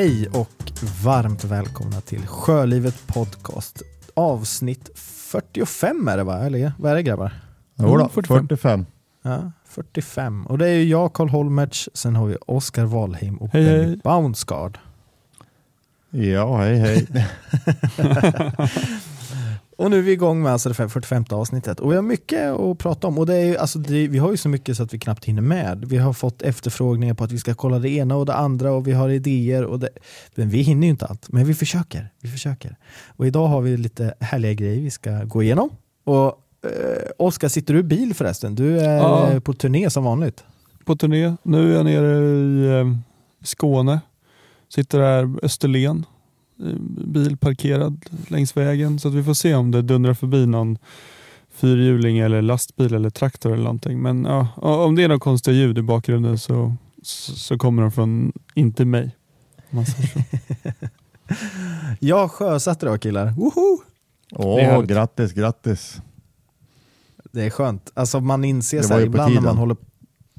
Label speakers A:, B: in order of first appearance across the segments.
A: Hej och varmt välkomna till Sjölivet Podcast. Avsnitt 45 är det va? Eller vad är det grabbar?
B: Jo då,
C: 45.
B: 45.
A: Ja, 45. Och det är ju jag, Karl Holmertz, sen har vi Oskar Wahlheim och
C: Hej,
A: Benny
C: hej.
A: Bounsgaard.
B: Ja, hej hej.
A: Och nu är vi igång med alltså det 45 avsnittet. Och vi har mycket att prata om. Och det är, ju- alltså det, vi har ju så mycket så att vi knappt hinner med. Vi har fått efterfrågningar på att vi ska kolla det ena och det andra och vi har idéer. Och det, men vi hinner ju inte allt, men vi försöker. Vi försöker. Och idag har vi lite härliga grejer vi ska gå igenom. Och eh, Oskar, sitter du i bil förresten? Du är
C: Ja.
A: på turné som vanligt.
C: på turné. Nu är jag nere i eh, Skåne. Sitter här Österlen. Eh, Bil parkerad längs vägen. Så att vi får se om det dundrar förbi någon fyrhjuling eller lastbil eller traktor eller någonting. Men ja, om det är några konstiga ljud i bakgrunden så, så, så kommer de från inte mig.
A: Jag sjösatte idag killar. Woho!
B: Åh,
C: Det är härligt.
B: grattis, grattis.
A: Det är skönt. Alltså man inser
B: på
A: ibland när man håller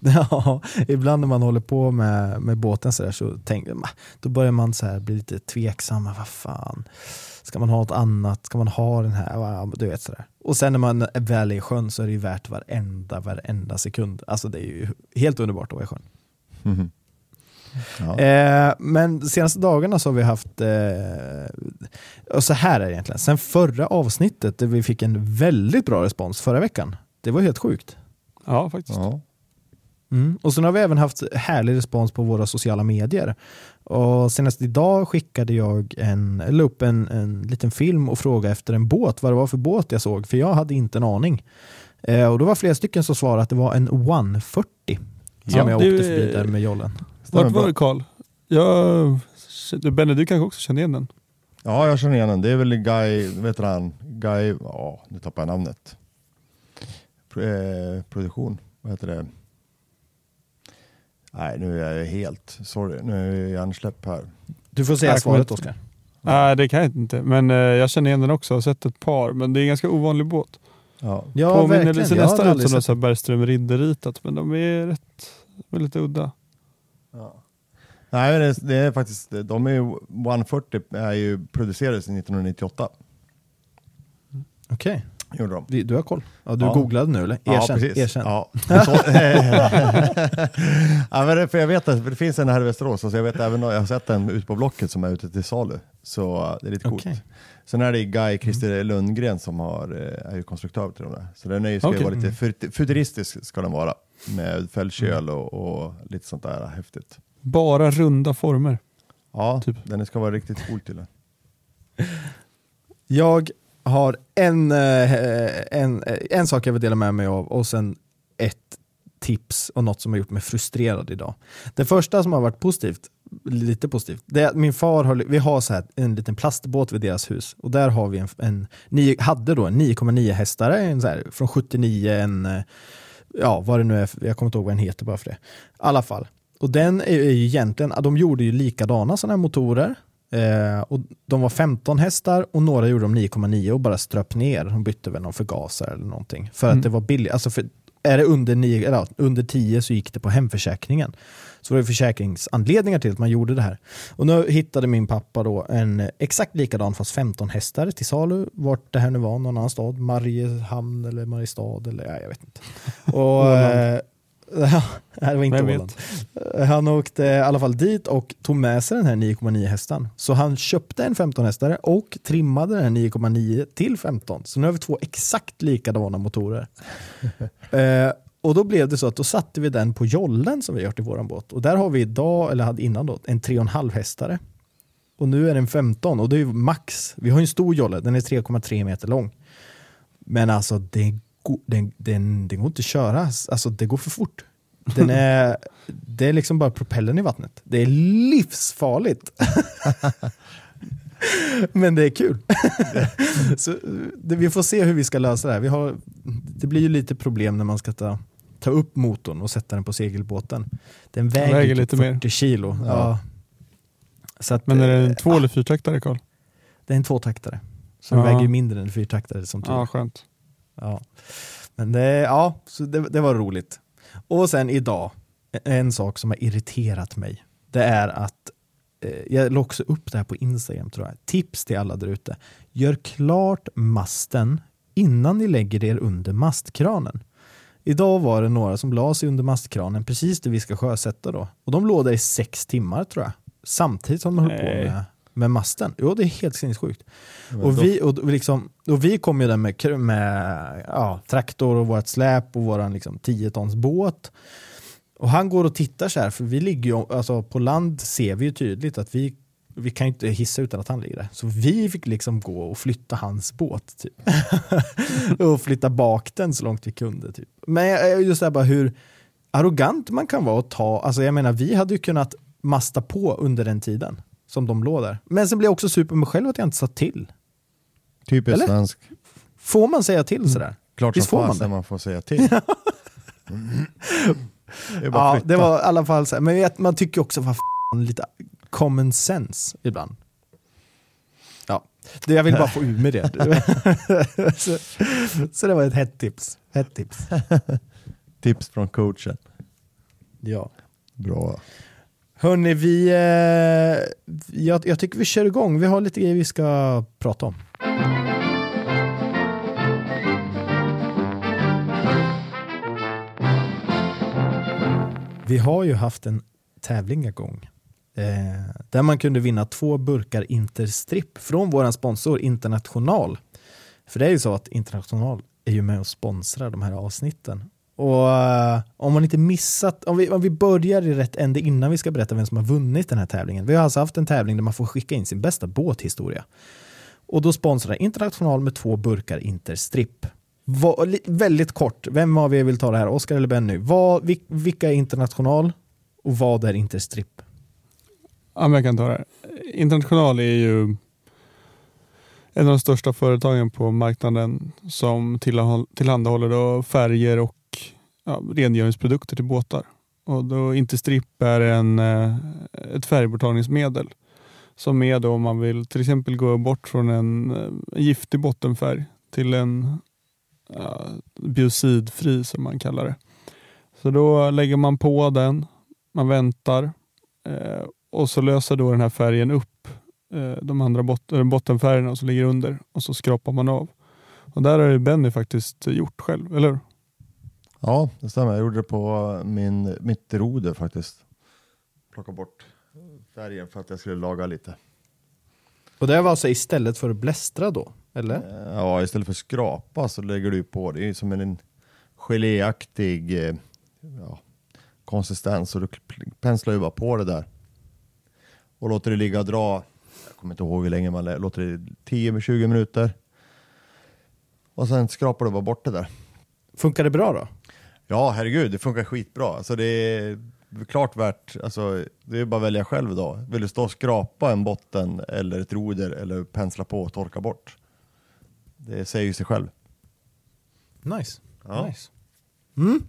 A: Ja, ibland när man håller på med, med båten så, där, så tänker man, då börjar man så här bli lite tveksam. Vad fan, ska man ha något annat? Ska man ha den här? Du vet sådär. Och sen när man är väl är i sjön så är det ju värt varenda, varenda sekund. Alltså det är ju helt underbart att vara i sjön.
B: Mhm. Ja.
A: Eh, men de senaste dagarna så har vi haft, eh, och så här är det egentligen, sen förra avsnittet där vi fick en väldigt bra respons förra veckan. Det var helt sjukt.
C: Ja, faktiskt.
B: Ja.
A: Mm. Och sen har vi även haft härlig respons på våra sociala medier. Och senast idag skickade jag en, eller upp en, en liten film och frågade efter en båt, vad det var för båt jag såg, för jag hade inte en aning. Eh, och då var flera stycken som svarade att det var en 140 som
C: Ja,
A: jag åkte förbi där med jollen.
C: Vart var det Karl? Jag, Benny, du kanske också känner igen den?
B: ja, jag känner igen den. Det är väl Guy, vet du han? Guy, ja, nu tappar jag namnet. Pro, eh, produktion, vad heter det? Nej, nu är jag helt, sorry, nu är jag hjärnsläpp här.
A: Du får säga svaret Oskar.
C: Nej, det kan jag inte. Men eh, jag känner igen den också. Jag har sett ett par. Men det är en ganska ovanlig båt.
B: Ja.
A: Ja,
C: Påminner
A: verkligen.
C: ser nästan ut som något
A: sett-
C: så här Bergström Ridder-ritat. Men de är rätt, lite udda.
B: Ja. Nej, men det, det är faktiskt, de är ju, 140 är ju producerades 1998.
A: Okej,
B: Gjorde de.
A: Du har koll. Ja, du
B: Ja.
A: googlade nu eller? Erkänn.
B: ja, precis.
A: Erkänn.
B: Ja. Ja, men det, för jag vet att det finns en här i Västerås, så jag, vet även, jag har sett en ute på Blocket som är ute till salu. Så uh, det är lite coolt.
A: Okej.
B: Sen är det Guy Christer Lundgren som har, eh, är ju konstruktör till de där. Så den är ju, ska ju
C: Okej.
B: vara lite fut- futuristisk ska den vara. Med fällköl och, och lite sånt där häftigt.
C: Bara runda former.
B: Ja,
C: Typ.
B: den ska vara riktigt cool till den.
A: Jag har en, eh, en, eh, en sak jag vill dela med mig av och sen ett tips och något som har gjort mig frustrerad idag. Det första som har varit positivt, lite positivt, det är att min far har, vi har så här en liten plastbåt vid deras hus och där har vi en, en hade då en 9,9 hästare, en så här, från 79, en, eh, ja vad det nu är, jag kommer inte ihåg vad den heter bara för det. I alla fall. Och den är ju egentligen, de gjorde ju likadana sådana här motorer. Eh, och de var 15 hästar och några gjorde de 9,9 och bara ströp ner. De bytte väl någon förgasare eller någonting. För
C: Mm.
A: att det var billigt. Alltså för, är det under, 9, eller, under 10 så gick det på hemförsäkringen. Så var det försäkringsanledningar till att man gjorde det här. Och nu hittade min pappa då en exakt likadan fast 15 hästar till salu. Vart det här nu var, någon annan stad. Mariehamn eller Mariestad eller ja, jag vet inte. Och, det var inte? Åland. Han åkte i alla fall dit och tog med sig den här 9,9 hästen. Så han köpte en 15 hästare och trimmade den här 9,9 till 15. Så nu har vi två exakt likadana motorer. eh, och då blev det så att då satte vi den på jollen som vi gjort i våran båt. Och där har vi idag, eller hade innan då, en 3,5 hästare. Och nu är den 15 och det är ju max. Vi har en stor jolle, den är 3,3 meter lång. Men alltså det, go- den, den, den går inte att köra, alltså det går för fort. Den är, det är liksom bara propellern i vattnet. Det är livsfarligt. Men det är kul. Så, det, vi får se hur vi ska lösa det här. Vi har, det blir ju lite problem när man ska ta, ta upp motorn och sätta den på segelbåten. Den väger,
C: väger
A: typ
C: lite
A: 40
C: mer.
A: kilo. Ja.
B: Ja.
A: Så att,
C: Men är det en
A: eh,
C: två
A: ah,
C: eller fyrtaktare Karl?
A: Det är en tvåtaktare. Så den väger mindre än en fyrtaktare som tur
C: Ja, skönt.
A: Ja. Men det, ja, så det, det var roligt. Och sen idag, en sak som har irriterat mig, det är att eh, jag la också upp det här på Instagram tror jag. Tips till alla där ute. Gör klart masten innan ni lägger er under mastkranen. Idag var det några som la sig under mastkranen precis det vi ska sjösätta då. Och de låg där i sex timmar tror jag. Samtidigt som de höll på med, med masten. Jo, det är helt sinnessjukt. Och vi, och, liksom, och vi kom ju där med, med ja, traktor och vårt släp och våran liksom, 10 tons båt. Och han går och tittar så här, för vi ligger ju, alltså på land ser vi ju tydligt att vi, vi kan ju inte hissa utan att han ligger där. Så vi fick liksom gå och flytta hans båt typ. och flytta bak den så långt vi kunde. Typ. Men just det här bara hur arrogant man kan vara och ta, alltså jag menar vi hade ju kunnat masta på under den tiden som de låg där. Men sen blev jag också super med mig själv att jag inte sa till.
B: Typiskt
A: Eller?
B: svensk.
A: Får man säga till sådär?
B: Klart
A: Visst
B: som
A: får man det?
B: man får säga till. Det är bara
A: Ja,
B: flytta.
A: det var i alla fall så här. Men vet, man tycker också, vad fan, lite common sense ibland. Ja, det, jag vill bara få ur med det. så, så det var ett hett tips. Hett tips.
B: Tips från coachen.
A: Ja.
B: Bra.
A: Hörni, vi, eh, jag, jag tycker vi kör igång. Vi har lite grejer vi ska prata om. Vi har ju haft en tävling igång eh, där man kunde vinna två burkar Interstrip från vår sponsor International. För det är ju så att International är ju med och sponsrar de här avsnitten. Och eh, om man inte missat, om vi, om vi börjar i rätt ände innan vi ska berätta vem som har vunnit den här tävlingen. Vi har alltså haft en tävling där man får skicka in sin bästa båthistoria. Och då sponsrar International med två burkar Interstrip. Va, li- väldigt kort, vem av er vill ta det här? Oskar eller Benny? Vad, vil- vilka är International och vad är Interstrip?
C: Ja, men jag kan ta det här. International är ju en av de största företagen på marknaden som tillhandahåller då färger och ja, rengöringsprodukter till båtar. Och då Interstrip är en, eh, ett färgborttagningsmedel som är då om man vill till exempel gå bort från en, eh, en giftig bottenfärg till en ja, biocidfri som man kallar det. Så då lägger man på den, man väntar eh, och så löser då den här färgen upp de andra bot äh, bottenfärgerna som ligger under och så skrapar man av. Och där har ju Benny faktiskt gjort själv, eller hur?
B: Ja, det stämmer. Jag gjorde det på min, mitt roder faktiskt. Plocka bort färgen för att jag skulle laga lite.
A: Och det var alltså istället för att blästra då? Eller?
B: Eh, Ja, istället för skrapa så lägger du på. Det är som en geléaktig eh, ja, konsistens. Och du penslar ju bara på det där. Och låter det ligga och dra. Kommer inte ihåg hur länge man låter det. 10-20 minuter. Och sen skrapar du bara bort det där.
A: Funkar det bra då?
B: Ja, herregud, det funkar skitbra. Alltså det är klart värt, alltså, det är bara att välja själv då. Vill du stå och skrapa en botten eller ett roder eller pensla på och torka bort? Det säger ju sig själv.
A: Nice.
B: Ja.
A: nice. Mm.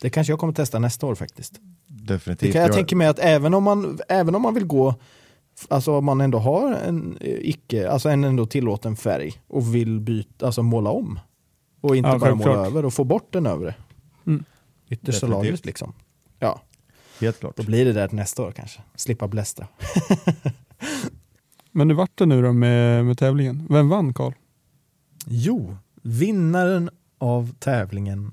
A: Det kanske jag kommer testa nästa år faktiskt. Det
B: Definitivt.
A: kan jag tänker mig att även om man, även om man vill gå, alltså om man ändå har en eh, icke, alltså en ändå tillåten färg och vill byta, alltså måla om. Och inte
C: Ja,
A: bara måla
C: självklart.
A: över och få bort den övre.
C: Mm.
A: Yttersta lagret liksom. Ja,
B: Helt klart.
A: då blir det där nästa år kanske. Slippa blästra.
C: Men hur vart det nu då med, med tävlingen? Vem vann Karl?
A: Jo, vinnaren av tävlingen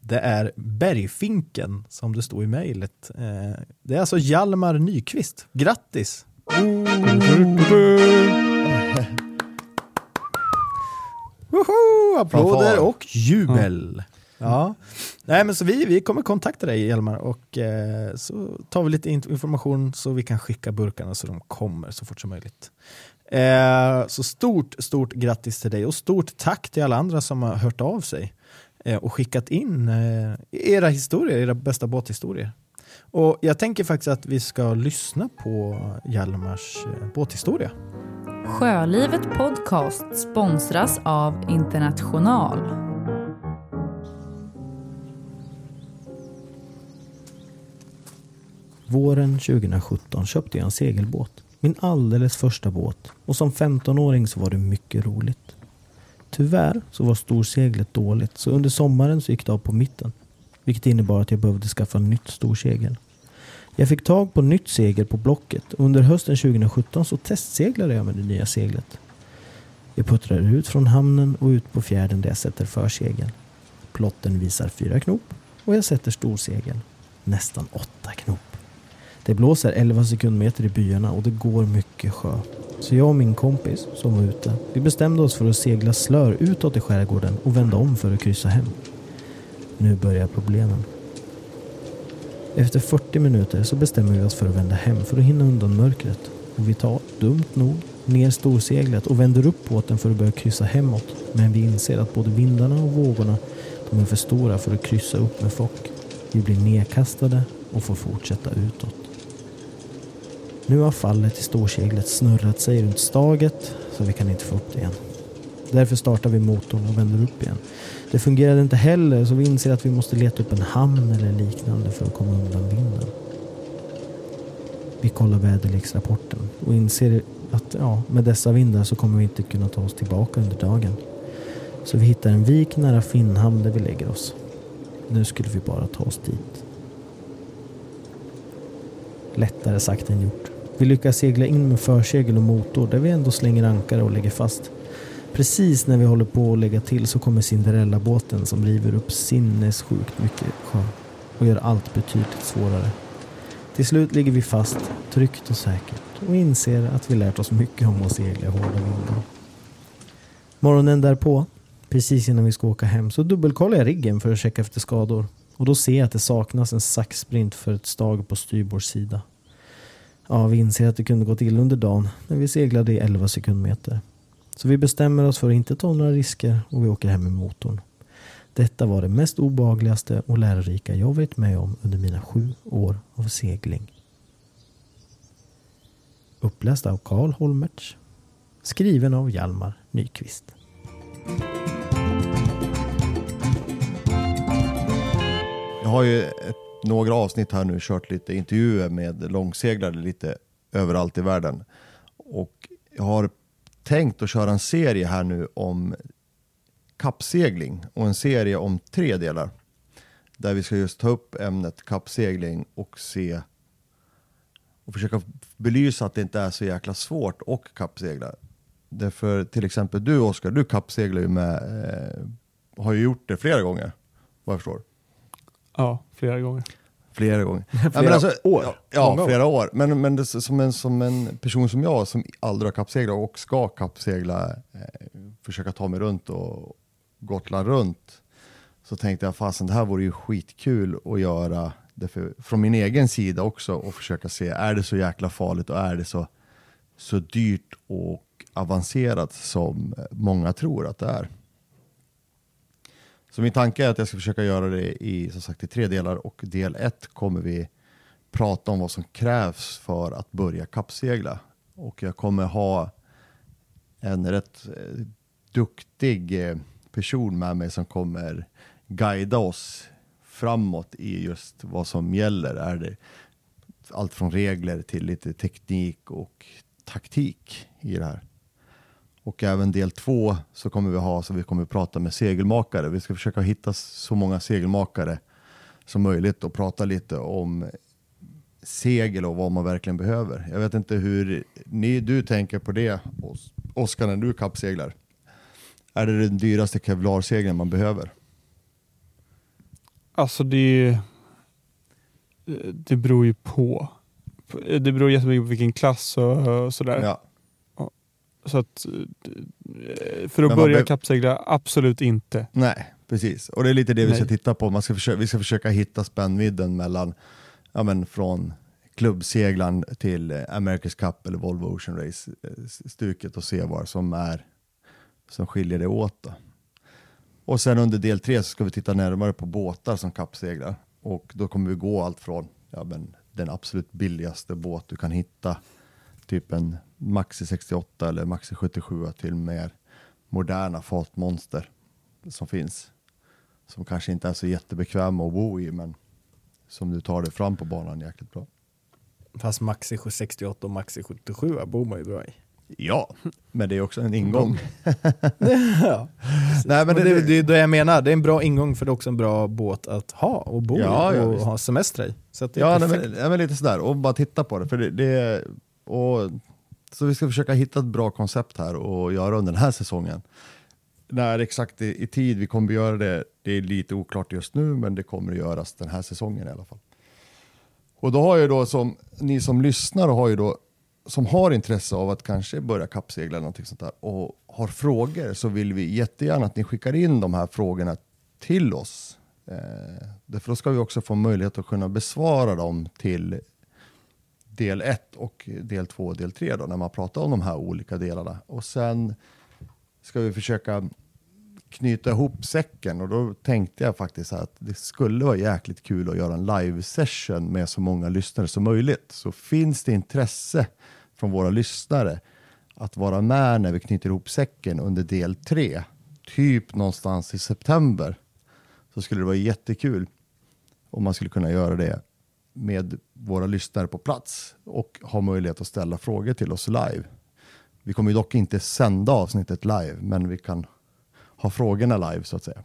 A: det är Bergfinken som det står i mejlet. Eh, Det är alltså Hjalmar Nyqvist. Grattis! Woho! Applåder och jubel. Ja. Nej, men så vi, vi kommer kontakta dig Hjalmar och eh, så tar vi lite in- information så vi kan skicka burkarna så de kommer så fort som möjligt. Eh, så stort, stort grattis till dig och stort tack till alla andra som har hört av sig eh, och skickat in eh, era historier, era bästa båthistorier. Och jag tänker faktiskt att vi ska lyssna på Hjalmars eh, båthistoria.
D: Sjölivet Podcast sponsras av International.
E: Våren 2017 köpte jag en segelbåt. Min alldeles första båt. Och som 15-åring så var det mycket roligt. Tyvärr så var storseglet dåligt så under sommaren så gick det av på mitten. Vilket innebar att jag behövde skaffa nytt storsegel.
A: Jag fick tag på nytt segel på Blocket och under hösten 2017 så testseglade jag med det nya seglet. Jag puttrar ut från hamnen och ut på fjärden där jag sätter försegeln. Plotten visar fyra knop och jag sätter storsegeln. Nästan åtta knop. Det blåser 11 sekundmeter i byarna och det går mycket sjö. Så jag och min kompis som var ute, vi bestämde oss för att segla slör utåt i skärgården och vända om för att kryssa hem. Nu börjar problemen. Efter 40 minuter så bestämmer vi oss för att vända hem för att hinna undan mörkret. Och vi tar, dumt nog, ner storseglet och vänder upp båten för att börja kryssa hemåt. Men vi inser att både vindarna och vågorna de är för stora för att kryssa upp med fock. Vi blir nedkastade och får fortsätta utåt. Nu har fallet i storseglet snurrat sig runt staget så vi kan inte få upp det igen. Därför startar vi motorn och vänder upp igen. Det fungerade inte heller så vi inser att vi måste leta upp en hamn eller liknande för att komma undan vinden. Vi kollar väderleksrapporten och inser att ja, med dessa vindar så kommer vi inte kunna ta oss tillbaka under dagen. Så vi hittar en vik nära Finnhamn där vi lägger oss. Nu skulle vi bara ta oss dit. Lättare sagt än gjort. Vi lyckas segla in med försegel och motor där vi ändå slänger ankare och lägger fast. Precis när vi håller på att lägga till så kommer Cinderella-båten som river upp sinnessjukt mycket sjö och gör allt betydligt svårare. Till slut ligger vi fast, tryggt och säkert och inser att vi lärt oss mycket om att segla i hårda vindar. Morgonen därpå, precis innan vi ska åka hem, så dubbelkollar jag riggen för att checka efter skador. Och då ser jag att det saknas en saxsprint för ett stag på styrbords sida. Ja, vi inser att det kunde gått illa under dagen när vi seglade i 11 sekundmeter. Så vi bestämmer oss för att inte ta några risker och vi åker hem med motorn. Detta var det mest obehagligaste och lärorika jag varit med om under mina sju år av segling. Uppläst av Karl Holmertz. Skriven av Hjalmar Nyqvist.
B: Jag har ju ett, några avsnitt här nu kört lite intervjuer med långseglare lite överallt i världen. Och jag har tänkt att köra en serie här nu om kappsegling och en serie om tre delar. Där vi ska just ta upp ämnet kappsegling och se och försöka belysa att det inte är så jäkla svårt att kappsegla. Därför till exempel du Oskar, du kappseglar ju med, eh, har ju gjort det flera gånger vad jag förstår.
C: Ja, flera gånger.
B: Flera gånger.
F: Flera år?
B: Ja, ja
F: Många år.
B: flera år. Men, men det, som, en, som en person som jag som aldrig har kappseglat och ska kappsegla, eh, försöka ta mig runt och Gotland runt, så tänkte jag fasen det här vore ju skitkul att göra det för, från min egen sida också och försöka se, är det så jäkla farligt och är det så, så dyrt och avancerat som många tror att det är. Så min tanke är att jag ska försöka göra det i, som sagt, i tre delar och del ett kommer vi prata om vad som krävs för att börja kappsegla. Och jag kommer ha en rätt eh, duktig eh, person med mig som kommer guida oss framåt i just vad som gäller. Är det allt från regler till lite teknik och taktik i det här. Och även del två så kommer vi ha så vi kommer prata med segelmakare. Vi ska försöka hitta så många segelmakare som möjligt och prata lite om segel och vad man verkligen behöver. Jag vet inte hur ni, du tänker på det, Os- Oskar, när du kappseglar. Är det den dyraste kevlarsegeln man behöver?
C: Alltså det, det beror ju på. Det beror jättemycket på vilken klass och, och sådär.
B: Ja.
C: Så att, eh, för att börja
B: be-
C: kappsegla, absolut inte.
B: Nej, precis. Och det är lite det vi ska
C: Nej.
B: titta på. Man ska försöka, vi ska försöka hitta spännvidden mellan, ja men från klubbseglaren till eh, America's Cup eller Volvo Ocean Race eh, och se vad som är som skiljer det åt. Då. Och sen under del tre så ska vi titta närmare på båtar som kappseglar och då kommer vi gå allt från ja, men den absolut billigaste båt du kan hitta, typ en Maxi 68 eller Maxi 77 till mer moderna fartmonster som finns. Som kanske inte är så jättebekväma att bo i men som du tar dig fram på banan jäkligt bra.
F: Fast Maxi 68 och Maxi 77 bor man ju bra i.
B: Ja, men det är också en ingång.
A: ja.
B: Nej, men
A: det,
B: det,
A: det, är det jag menar, det är en bra ingång för det är också en bra båt att ha och bo
B: Ja,
A: i
B: ja,
A: och
B: visst.
A: ha semester i. Så att det är
B: Ja, nej, men, nej, men lite sådär, och bara titta på det. För det, det och, så vi ska försöka hitta ett bra koncept här och göra under den här säsongen. När exakt i, i tid vi kommer att göra det, det är lite oklart just nu, men det kommer att göras den här säsongen i alla fall. Och då har ju då som, ni som lyssnar har ju då, som har intresse av att kanske börja kappsegla eller någonting sånt där och har frågor så vill vi jättegärna att ni skickar in de här frågorna till oss. Eh, därför då ska vi också få möjlighet att kunna besvara dem till del 1 och del 2 och del 3 då, när man pratar om de här olika delarna. Och sen ska vi försöka knyta ihop säcken och då tänkte jag faktiskt att det skulle vara jäkligt kul att göra en live session med så många lyssnare som möjligt. Så finns det intresse från våra lyssnare att vara med när vi knyter ihop säcken under del 3, typ någonstans i september, så skulle det vara jättekul om man skulle kunna göra det med våra lyssnare på plats och ha möjlighet att ställa frågor till oss live. Vi kommer dock inte sända avsnittet live, men vi kan ha frågorna live så att säga.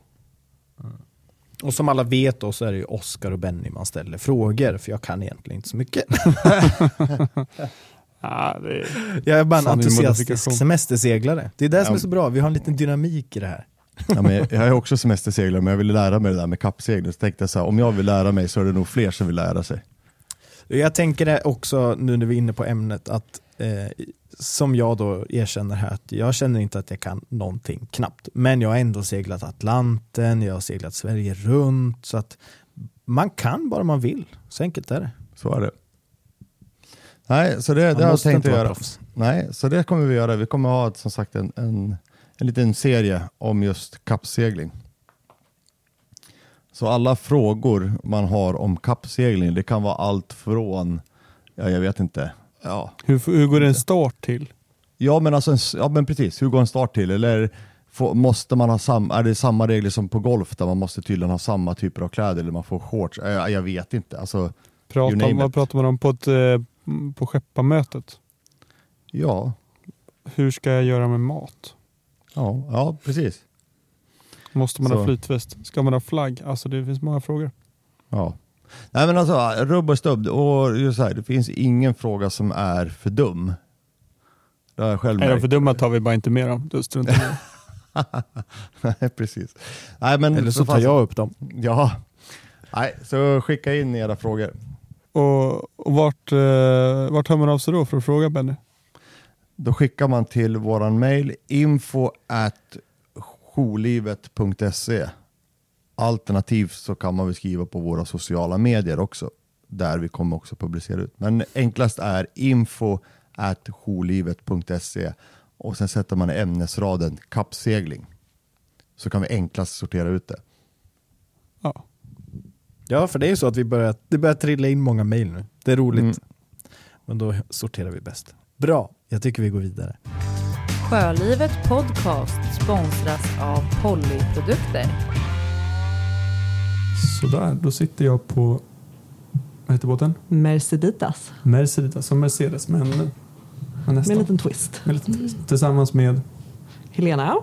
A: Och som alla vet då så är det ju Oskar och Benny man ställer frågor, för jag kan egentligen inte så mycket.
C: Ja, det är...
A: Jag är bara en entusiastisk semesterseglare. Det är det som är så bra, vi har en liten dynamik i det här.
B: Ja, men jag är också semesterseglare, men jag ville lära mig det där med kappsegling. Så tänkte jag så här, om jag vill lära mig så är det nog fler som vill lära sig.
A: Jag tänker det också nu när vi är inne på ämnet att eh, som jag då erkänner här att jag känner inte att jag kan någonting knappt. Men jag har ändå seglat Atlanten, jag har seglat Sverige runt så att man kan bara man vill. Så enkelt är det.
B: Så är det. Nej, så det, det har jag tänkt att göra.
A: proffs.
B: Nej, så det kommer vi göra. Vi kommer ha som sagt en, en, en liten serie om just kappsegling. Så alla frågor man har om kappsegling, det kan vara allt från, ja jag vet inte, ja,
C: Hur, hur går en start till?
B: ja men alltså, en ja men precis, hur går en start till? Eller får, måste man ha samma, är det samma regler som på golf där man måste tydligen ha samma typer av kläder eller man får shorts? Jag, jag vet inte, alltså, You
C: Prata
B: name
C: om, vad pratar man om på, ett, eh, på skepparmötet?
B: ja,
C: Hur ska jag göra med mat?
B: Ja, ja precis.
C: Måste man
B: Så.
C: ha flytväst? Ska man ha flagg? Alltså det finns många frågor.
B: Ja. Nej men alltså, rubb och stubb. Och just så här, det finns ingen fråga som är för dum. Det har jag själv
C: Nej, de för dumma tar vi bara inte med dem. Då struntar i.
B: Nej, precis. Nej, men
A: Eller så
B: för
A: tar jag upp dem.
B: Ja. Nej, så skicka in era frågor.
C: Och, och vart, eh, vart hör man av sig då för att fråga Benny?
B: Då skickar man till våran mail info at jourlivet.se Alternativt så kan man väl skriva på våra sociala medier också. Där vi kommer också publicera ut. Men enklast är info at jourlivet.se och sen sätter man i ämnesraden kappsegling. Så kan vi enklast sortera ut det.
C: Ja.
A: Ja, för det är ju så att vi börjar, det börjar trilla in många mejl nu. Det är roligt,
B: Mm.
A: men då sorterar vi bäst. Bra, jag tycker vi går vidare.
D: Sjölivet Podcast sponsras av Pollyprodukter.
C: Sådär, då sitter jag på, vad heter båten?
G: Merceditas
C: Mercedes, som Mercedes men, men
G: med en liten twist.
C: Med lite twist. Tillsammans med,
G: Helena,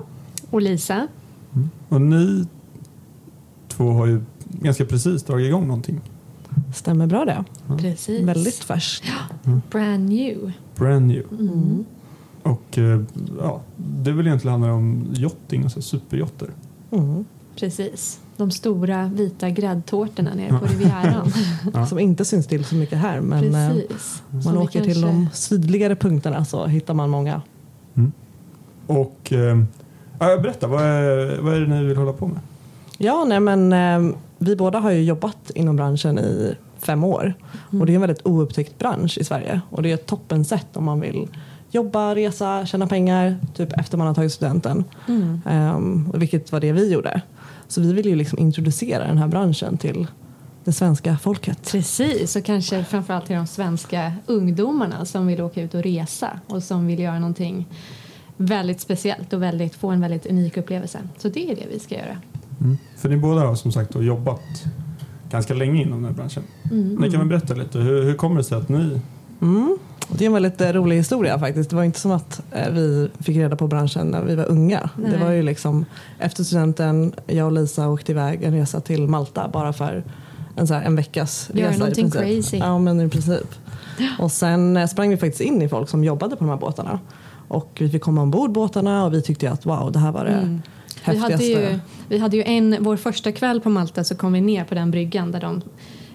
H: Och Lisa,
C: och ni två har ju ganska precis dragit igång någonting.
G: stämmer bra det.
H: precis.
G: Väldigt färskt.
H: Brand new.
C: Brand new.
G: Mm.
C: Och eh, ja, det vill egentligen handla om yachting och så här superyachter.
G: Mm.
H: Precis. De stora vita gräddtårtorna nere på. Rivieran.
C: Ja.
G: Som inte syns till så mycket här men eh,
H: Precis. Som
G: man
H: vi
G: åker till
H: kanske-
G: de sydligare punkterna så hittar man många.
C: Och eh, ja, berätta, vad är, vad är det ni vill hålla på med?
G: Ja, nej men vi båda har ju jobbat inom branschen i fem år och det är en väldigt oupptäckt bransch i Sverige och det är ett toppen sätt om man vill jobba, resa, tjäna pengar typ efter man har tagit studenten.
H: Mm.
G: Och vilket var det vi gjorde. Så vi vill ju liksom introducera den här branschen till det svenska folket.
H: Precis, och kanske framförallt till de svenska ungdomarna som vill åka ut och resa och som vill göra någonting väldigt speciellt och väldigt, få en väldigt unik upplevelse. Så det är det vi ska göra.
C: För ni båda har som sagt jobbat ganska länge inom den här branschen.
H: Mm.
C: Ni kan väl berätta lite, hur, hur kommer det sig att ni
G: Mm. Det är en väldigt rolig historia faktiskt. Det var inte som att eh, vi fick reda på branschen när vi var unga.
H: Nej.
G: Det var ju liksom efter studenten, jag och Lisa åkte iväg en resa till Malta bara för en, så här, en veckas
H: Göra
G: resa. i
H: någonting crazy.
G: Ja, men i princip. Och sen eh, sprang vi faktiskt in i folk som jobbade på de här båtarna. Och vi fick komma ombord båtarna och vi tyckte ju att wow, det här var det
H: Mm. Vi hade, ju, vi hade ju en, vår första kväll på Malta så kom vi ner på den bryggan där de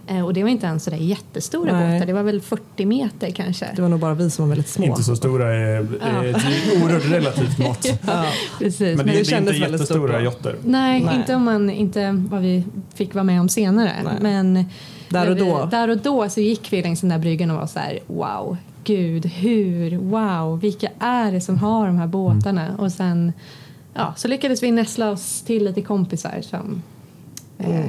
H: eh, och det var inte ens sådär jättestora
G: Nej.
H: båtar, det var väl 40 meter kanske.
G: Det var nog bara vi som var väldigt små.
C: Inte så stora är, är ett oerhört relativt mått.
G: Ja.
H: Precis.
C: Men det,
G: det
C: är- det är
G: kändes
C: inte jättestora jotter.
H: Nej,
G: Nej.
H: Inte, om man, inte vad vi fick vara med om senare.
G: Nej.
H: Men
G: Där och då.
H: Vi, där och då så gick vi längs den där bryggan och var så här, wow, gud, hur, wow, vilka är det som har de här båtarna? Och sen ja, så lyckades vi näsla oss till lite kompisar som eh,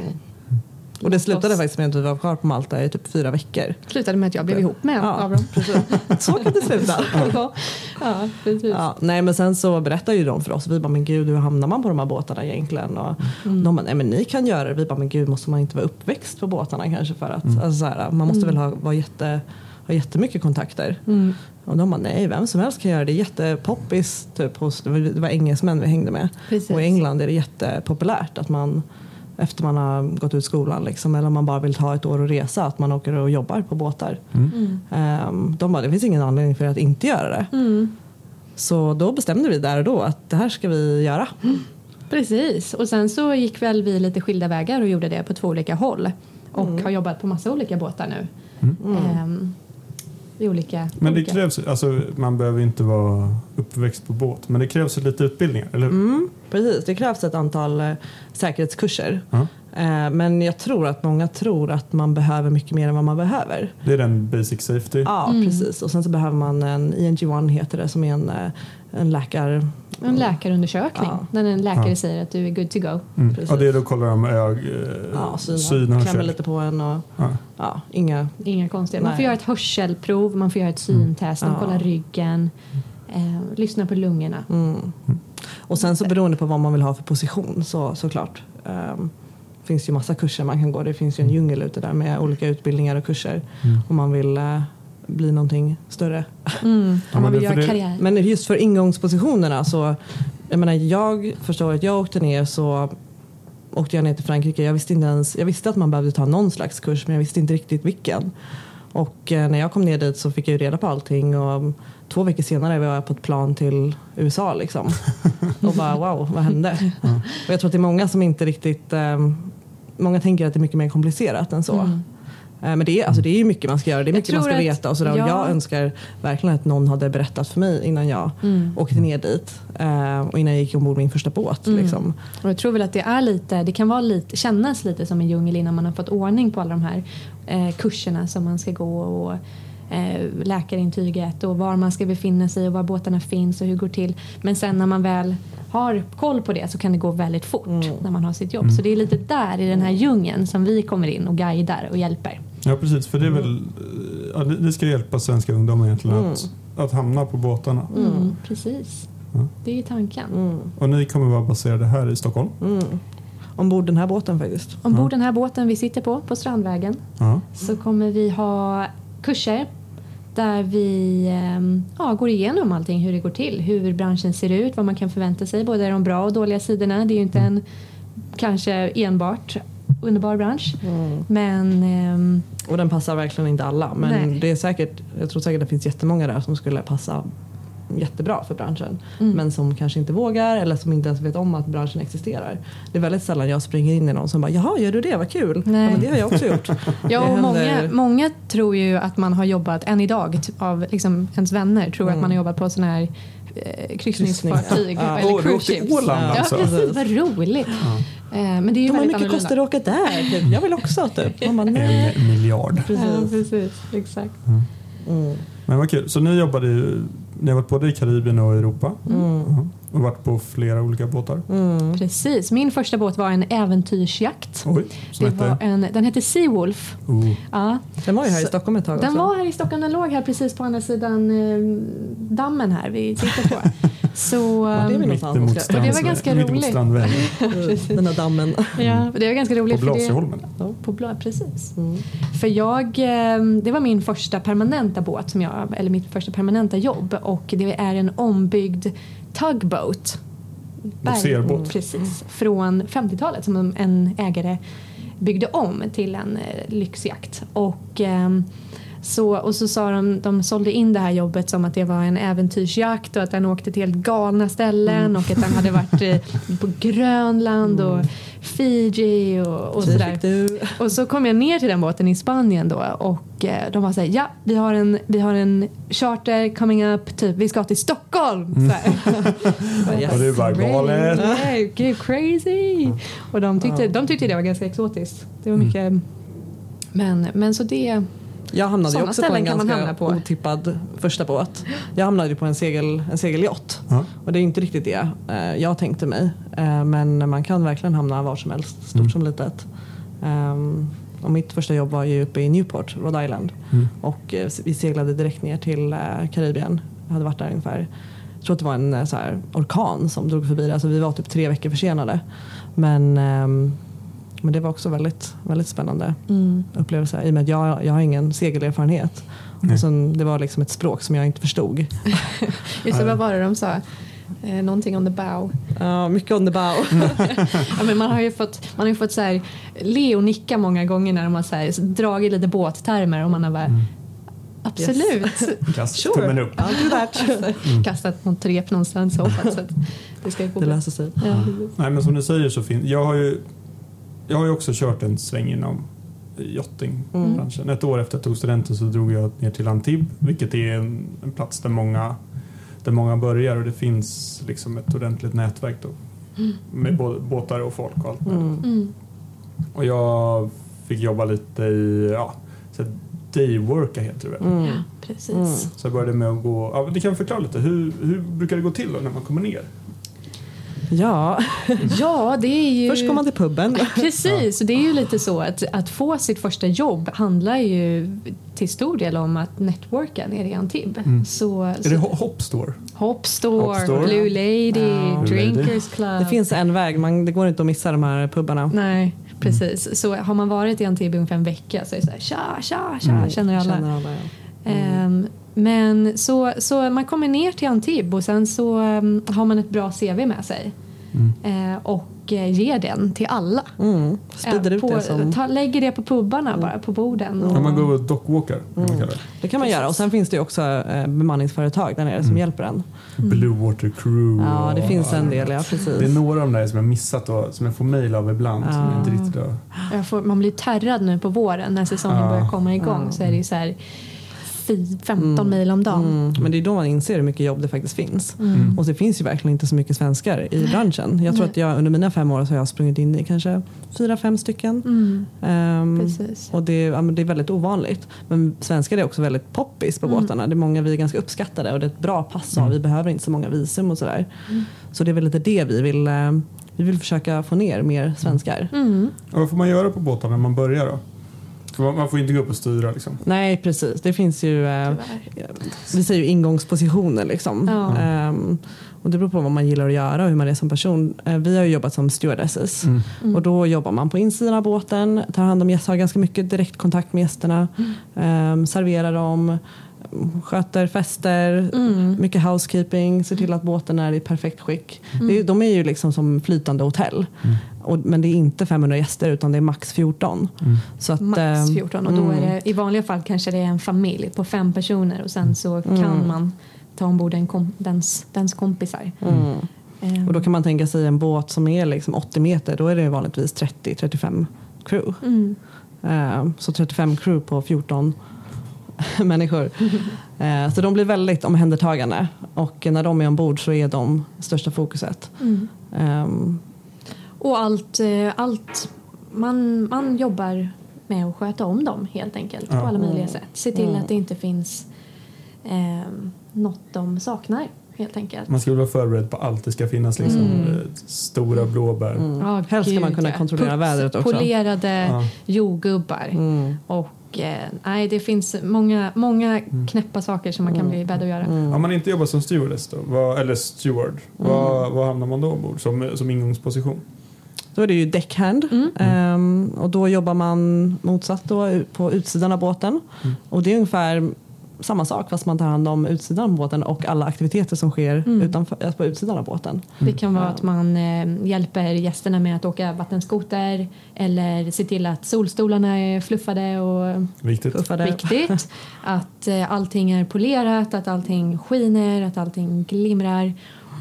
G: Och det slutade
H: oss.
G: faktiskt med att vi var kvar på Malta i typ fyra veckor.
H: slutade med att jag blev ihop med en
G: Ja.
H: av dem.
G: Så kan det sluta.
H: ja, ja.
G: Ja, nej men sen så berättade ju de för oss, vi bara men gud hur hamnar man på de här båtarna egentligen? Och
H: Mm.
G: De bara nej men ni kan göra det, vi bara men gud måste man inte vara uppväxt på båtarna kanske för att alltså, så här, man måste väl ha, vara jätte, ha jättemycket kontakter.
H: Mm.
G: Och de bara nej vem som helst kan göra det, det är jättepoppis typ hos, det var engelsmän vi hängde med.
H: Precis.
G: Och i England är det jättepopulärt att man efter man har gått ut skolan liksom, eller om man bara vill ta ett år och resa att man åker och jobbar på båtar.
H: Mm.
G: Ehm, de bara det finns ingen anledning för att inte göra det.
H: Mm.
G: Så då bestämde vi där och då att det här ska vi göra.
H: Precis, och sen så gick väl vi lite skilda vägar och gjorde det på två olika håll. Och
G: Mm.
H: har jobbat på massa olika båtar nu.
C: Mm.
H: I olika,
C: Men det
H: olika.
C: krävs, alltså man behöver inte vara uppväxt på båt, men det krävs lite utbildningar, eller hur?
G: Mm, precis, det krävs ett antal eh, säkerhetskurser. Eh, men jag tror att många tror att man behöver mycket mer än vad man behöver.
C: Det är den basic safety.
G: Ja,
H: Mm.
G: precis. Och sen så behöver man en ENG1 heter det som är en, eh, en läkar...
H: En läkarundersökning
G: Ja.
H: där en läkare
C: Ja.
H: säger att du är good to go.
C: Mm.
G: precis.
C: Och det är då kollar de ög, eh,
G: Ja, syna,
C: syn och
G: klämmer lite på en och
C: Ja.
G: ja, inga...
H: Inga konstigheter. Man får göra ett hörselprov, man får göra ett syntest, de
G: Ja.
H: kollar ryggen, eh, lyssna på lungorna.
G: Mm. Och sen så beroende på vad man vill ha för position så, såklart. Um, finns ju massa kurser man kan gå. Det finns ju en djungel ute där med olika utbildningar och kurser
C: Mm.
G: om man vill eh, bli någonting större.
H: Mm. Om
C: men
H: man vill göra karriär.
G: Men just för ingångspositionerna så, jag menar jag förstår att jag åkte ner så åkte jag ner till Frankrike. Jag visste, inte ens, jag visste att man behövde ta någon slags kurs men jag visste inte riktigt vilken. Och eh, när jag kom ner dit så fick jag ju reda på allting och två veckor senare var jag på ett plan till USA liksom. Och bara wow, vad hände? Och jag tror att det är många som inte riktigt, eh, många tänker att det är mycket mer komplicerat än så.
H: Mm.
G: Eh, Men det är, alltså det är mycket man ska göra, det är mycket man ska
H: att-
G: veta och sådär. Och
H: ja.
G: jag önskar verkligen att någon hade berättat för mig innan jag
H: Mm.
G: åkte ner dit eh, och innan jag gick ombord min första båt.
H: Mm.
G: Liksom.
H: Och jag tror väl att det är lite, det kan vara lite, kännas lite som en djungel innan man har fått ordning på alla de här eh, kurserna som man ska gå och eh, läkarintyget och var man ska befinna sig och var båtarna finns och hur det går till. Men sen när man väl har koll på det så kan det gå väldigt fort
G: Mm.
H: när man har sitt jobb. Så det är lite där i den här djungeln som vi kommer in och guidar och hjälper.
C: Ja precis, för det är väl, ja, det ska hjälpa svenska ungdomar egentligen
G: Mm.
C: att, att hamna på båtarna.
H: Mm, precis.
C: Ja.
H: Det är tanken.
G: Mm.
C: Och ni kommer vara baserade här i Stockholm?
G: Mm. Ombord den här båten faktiskt.
H: Ombord den här båten vi sitter på, på Strandvägen,
C: Ja.
H: så kommer vi ha kurser där vi ehm, ja, går igenom allting, hur det går till, hur branschen ser ut, vad man kan förvänta sig, både de bra och dåliga sidorna. Det är ju inte en kanske enbart underbar bransch, men ehm,
G: Och den passar verkligen inte alla. Men
H: Nej.
G: det är säkert, jag tror säkert det finns jättemånga där som skulle passa jättebra för branschen.
H: Mm.
G: Men som kanske inte vågar eller som inte ens vet om att branschen existerar. Det är väldigt sällan jag springer in i någon som bara “Jaha, gör du det? Vad kul!” Ja, men Det har jag också gjort.
H: ja, och många, många tror ju att man har jobbat, än idag, av liksom, ens vänner tror att
G: Mm.
H: man har jobbat på sådana här eh, kryssningsfartyg.
G: Ja.
H: eller
C: åkte
H: cruise.
C: Åland
H: Ja,
C: alltså?
H: precis. Vad roligt. Eh, men det är ju
G: De
H: väldigt
G: mycket
H: annorlunda.
G: kostar att åka där. Typ. Jag vill också typ. Man bara, nej.
C: En miljard.
H: Ja,
G: Precis.
H: precis. Exakt.
G: Mm.
C: Men vad kul. Så ni jobbade ju, ni har varit både i Karibien och Europa
G: Mm.
C: Ja. och varit på flera olika båtar.
G: Mm.
H: Precis. Min första båt var en äventyrsjakt.
C: Oj,
H: Det var en, den hette Seawolf.
C: Oh.
H: Ja,
G: Den var ju här i Stockholm ett tag
H: den
G: också.
H: var här i Stockholm. Den låg här precis på andra sidan eh, dammen här vi sitter på.
G: Ja,
H: Så,
G: det är
C: emot
G: Oskar.
H: Och det var ganska
C: mitt
H: roligt.
C: Strandvägen.
G: Den här dammen.
H: ja, det var ganska roligt.
C: På Blasieholmen.
H: På Bla, precis.
G: Mm.
H: För jag, eh, det var min första permanenta båt, som jag, eller mitt första permanenta jobb och det är en ombyggd tugboat.
C: Bogserbåt.
H: Precis, från 50-talet som en ägare byggde om till en eh, lyxjakt. Och, ehm, så, och så sa de, de sålde in det här jobbet som att det var en äventyrsjakt och att den åkte till helt galna ställen och att den hade varit eh, på Grönland och Fiji och, och sådär. Och så kom jag ner till den båten i Spanien då och eh, de var såhär, ja vi har, en, vi har en charter coming up, typ vi ska till Stockholm. Så här.
C: Och du bara galet.
H: Nej, gud crazy! Och de tyckte, de tyckte det var ganska exotiskt. Det var mycket, men, men så det,
G: Jag hamnade ju också på
H: ställen
G: en
H: kan man
G: ganska
H: hamna på.
G: otippad första båt. Jag hamnade ju på en, segel, en segelyacht.
C: Ja.
G: Och det är inte riktigt det eh, jag tänkte mig. Eh, men man kan verkligen hamna var som helst, stort
C: Mm.
G: som litet. Ehm, och mitt första jobb var ju uppe i Newport, Rhode Island.
C: Mm.
G: Och eh, vi seglade direkt ner till eh, Karibien. Jag hade varit där ungefär, jag tror att det var en eh, så här, orkan som drog förbi. Alltså vi var typ tre veckor försenade. Men, ehm, men det var också väldigt, väldigt spännande
H: mm,
G: upplevelse i och med att jag, jag har ingen segelerfarenhet. Och sen, det var liksom ett språk som jag inte förstod.
H: just det, vad var det de sa? Eh, någonting on the bow.
G: Ja, mycket on the bow.
H: Ja, men man har ju fått, man har ju fått så här, le och nicka många gånger när de har så här, dragit lite båttermer och man har bara Absolut.
C: Kast
G: Sure.
C: tummen upp.
G: That.
H: Kastat något rep någonstans och hoppats att det ska gå
G: Det löser sig.
H: Ja, precis.
C: Nej men som du säger så finns, jag har ju jag har ju också kört en sväng inom yachtingbranschen. Ett år efter att jag tog studenten så drog jag ner till Antibes vilket är en, en plats där många, där många börjar och det finns liksom ett ordentligt nätverk då. Med både båtar och folk och allt möjligt.
G: Mm.
H: Mm.
C: Och jag fick jobba lite i ja, så dayworka heter det väl.
G: Mm.
H: Precis.
G: Mm.
C: Så jag började med att gå, ja, det kan förklara lite, hur, hur brukar det gå till då när man kommer ner?
G: Ja,
H: Ja, det är ju...
G: först går man till puben.
H: Precis, och det är ju lite så att, att få sitt första jobb handlar ju till stor del om att networka nere i Antibes.
C: Mm.
H: Så,
C: Är
H: så
C: det Ho- Hop Store?
H: Hop Store,
C: Hop Store?
H: Blue Lady,
C: Lady.
H: Drinkers Club.
G: Det finns en väg, man, det går inte att missa de här pubarna.
H: Nej, precis. Så har man varit i Antibes ungefär en vecka så är det så här tja, tja, tja,
C: Mm.
H: känner alla.
G: Känner alla ja.
H: Ehm, men så, så man kommer ner till Antibes och sen så ehm, har man ett bra CV med sig. Eh, och eh, ger den till alla.
G: Mm. Sprider
H: Eh,
G: ut
H: på,
G: det som...
H: ta, lägger det på pubbarna bara, på borden.
C: Ja, man går och dockwalkar kan man kalla det.
G: Det kan man göra. Och sen finns det också eh, bemanningsföretag där nere som hjälper en.
C: Blue Water Crew.
G: Ja, det
C: och-
G: finns en del, ja
C: Det är
G: precis.
C: några av de där som jag missat och som jag får mejl av ibland som jag inte riktigt
H: får, man blir terrad nu på våren när säsongen
C: Ja.
H: börjar komma igång
G: Ja.
H: så är det så här fi- 15 mejl om dagen.
G: Mm. Men det är då man inser hur mycket jobb det faktiskt finns.
H: Mm.
G: Och det finns ju verkligen inte så mycket svenskar i branschen. Jag tror
H: Nej.
G: att jag under mina fem år så har jag sprungit in i kanske fyra, fem stycken.
H: Mm, precis.
G: och det, ja, men det är väldigt ovanligt. Men svenskar är också väldigt poppis på
H: Mm.
G: båtarna. Det är många vi är ganska uppskattade och det är ett bra pass av. Vi behöver inte så många visum och sådär.
H: Mm.
G: Så det är väl lite det vi vill, eh, vi vill försöka få ner mer svenskar.
H: Mm.
C: Och vad får man göra på båtarna när man börjar då? Man får inte gå upp och styra liksom.
G: Nej precis, det finns ju eh, vi säger ju ingångspositioner liksom.
H: Ja.
G: Ehm, och det beror på vad man gillar att göra och hur man är som person. Eh, vi har ju jobbat som stewardesses
H: Mm.
G: och då jobbar man på insidan av båten, tar hand om gäster, har ganska mycket direktkontakt med gästerna, ehm, serverar dem, sköter fester,
H: Mm.
G: mycket housekeeping, ser till att båten är i perfekt skick. Det är, de är ju liksom som flytande hotell. Och, men det är inte 500 gäster utan det är max 14. Så att,
H: Max
G: ehm,
H: 14 och då är
G: mm.
H: det i vanliga fall kanske det är en familj på fem personer och sen så kan
G: Mm.
H: man ta ombord en kom, dens, dens kompisar.
G: Mm.
H: Ehm,
G: Och då kan man tänka sig en båt som är liksom 80 meter, då är det vanligtvis 30-35 crew.
H: mm.
G: Eh, så 35 crew på 14 människor. Eh, så de blir väldigt omhändertagande och när de är ombord så är de största fokuset.
H: Mm.
G: Ehm,
H: Och allt, eh, allt man, man jobbar med att sköta om dem helt enkelt
C: Ja.
H: på alla möjliga sätt. Se till
G: Mm.
H: att det inte finns eh, något de saknar helt enkelt.
C: Man väl vara förberedd på allt. Det ska finnas liksom
G: Mm.
C: eh, stora blåbär.
G: mm.
H: Ja,
G: Helst ska man kunna kontrollera
H: Puts-
G: vädret också.
H: Polerade
C: Ja.
H: jordgubbar
G: Mm.
H: och Och eh, nej, det finns många, många knäppa saker som man kan bli bädd att göra.
C: Om man inte jobbar som stewardess då, vad, eller steward, vad, vad hamnar man då ombord som, som ingångsposition?
G: Då är det ju deckhand
H: Mm.
G: Ehm, och då jobbar man motsatt då på utsidan av båten. Och det är ungefär samma sak fast man tar hand om utsidan av båten och alla aktiviteter som sker utanför, alltså på utsidan av båten.
H: Det kan vara att man eh, hjälper gästerna med att åka vattenskoter eller se till att solstolarna är fluffade och
C: Viktigt.
G: Puffade.
H: viktigt. att eh, allting är polerat, att allting skiner, att allting glimrar.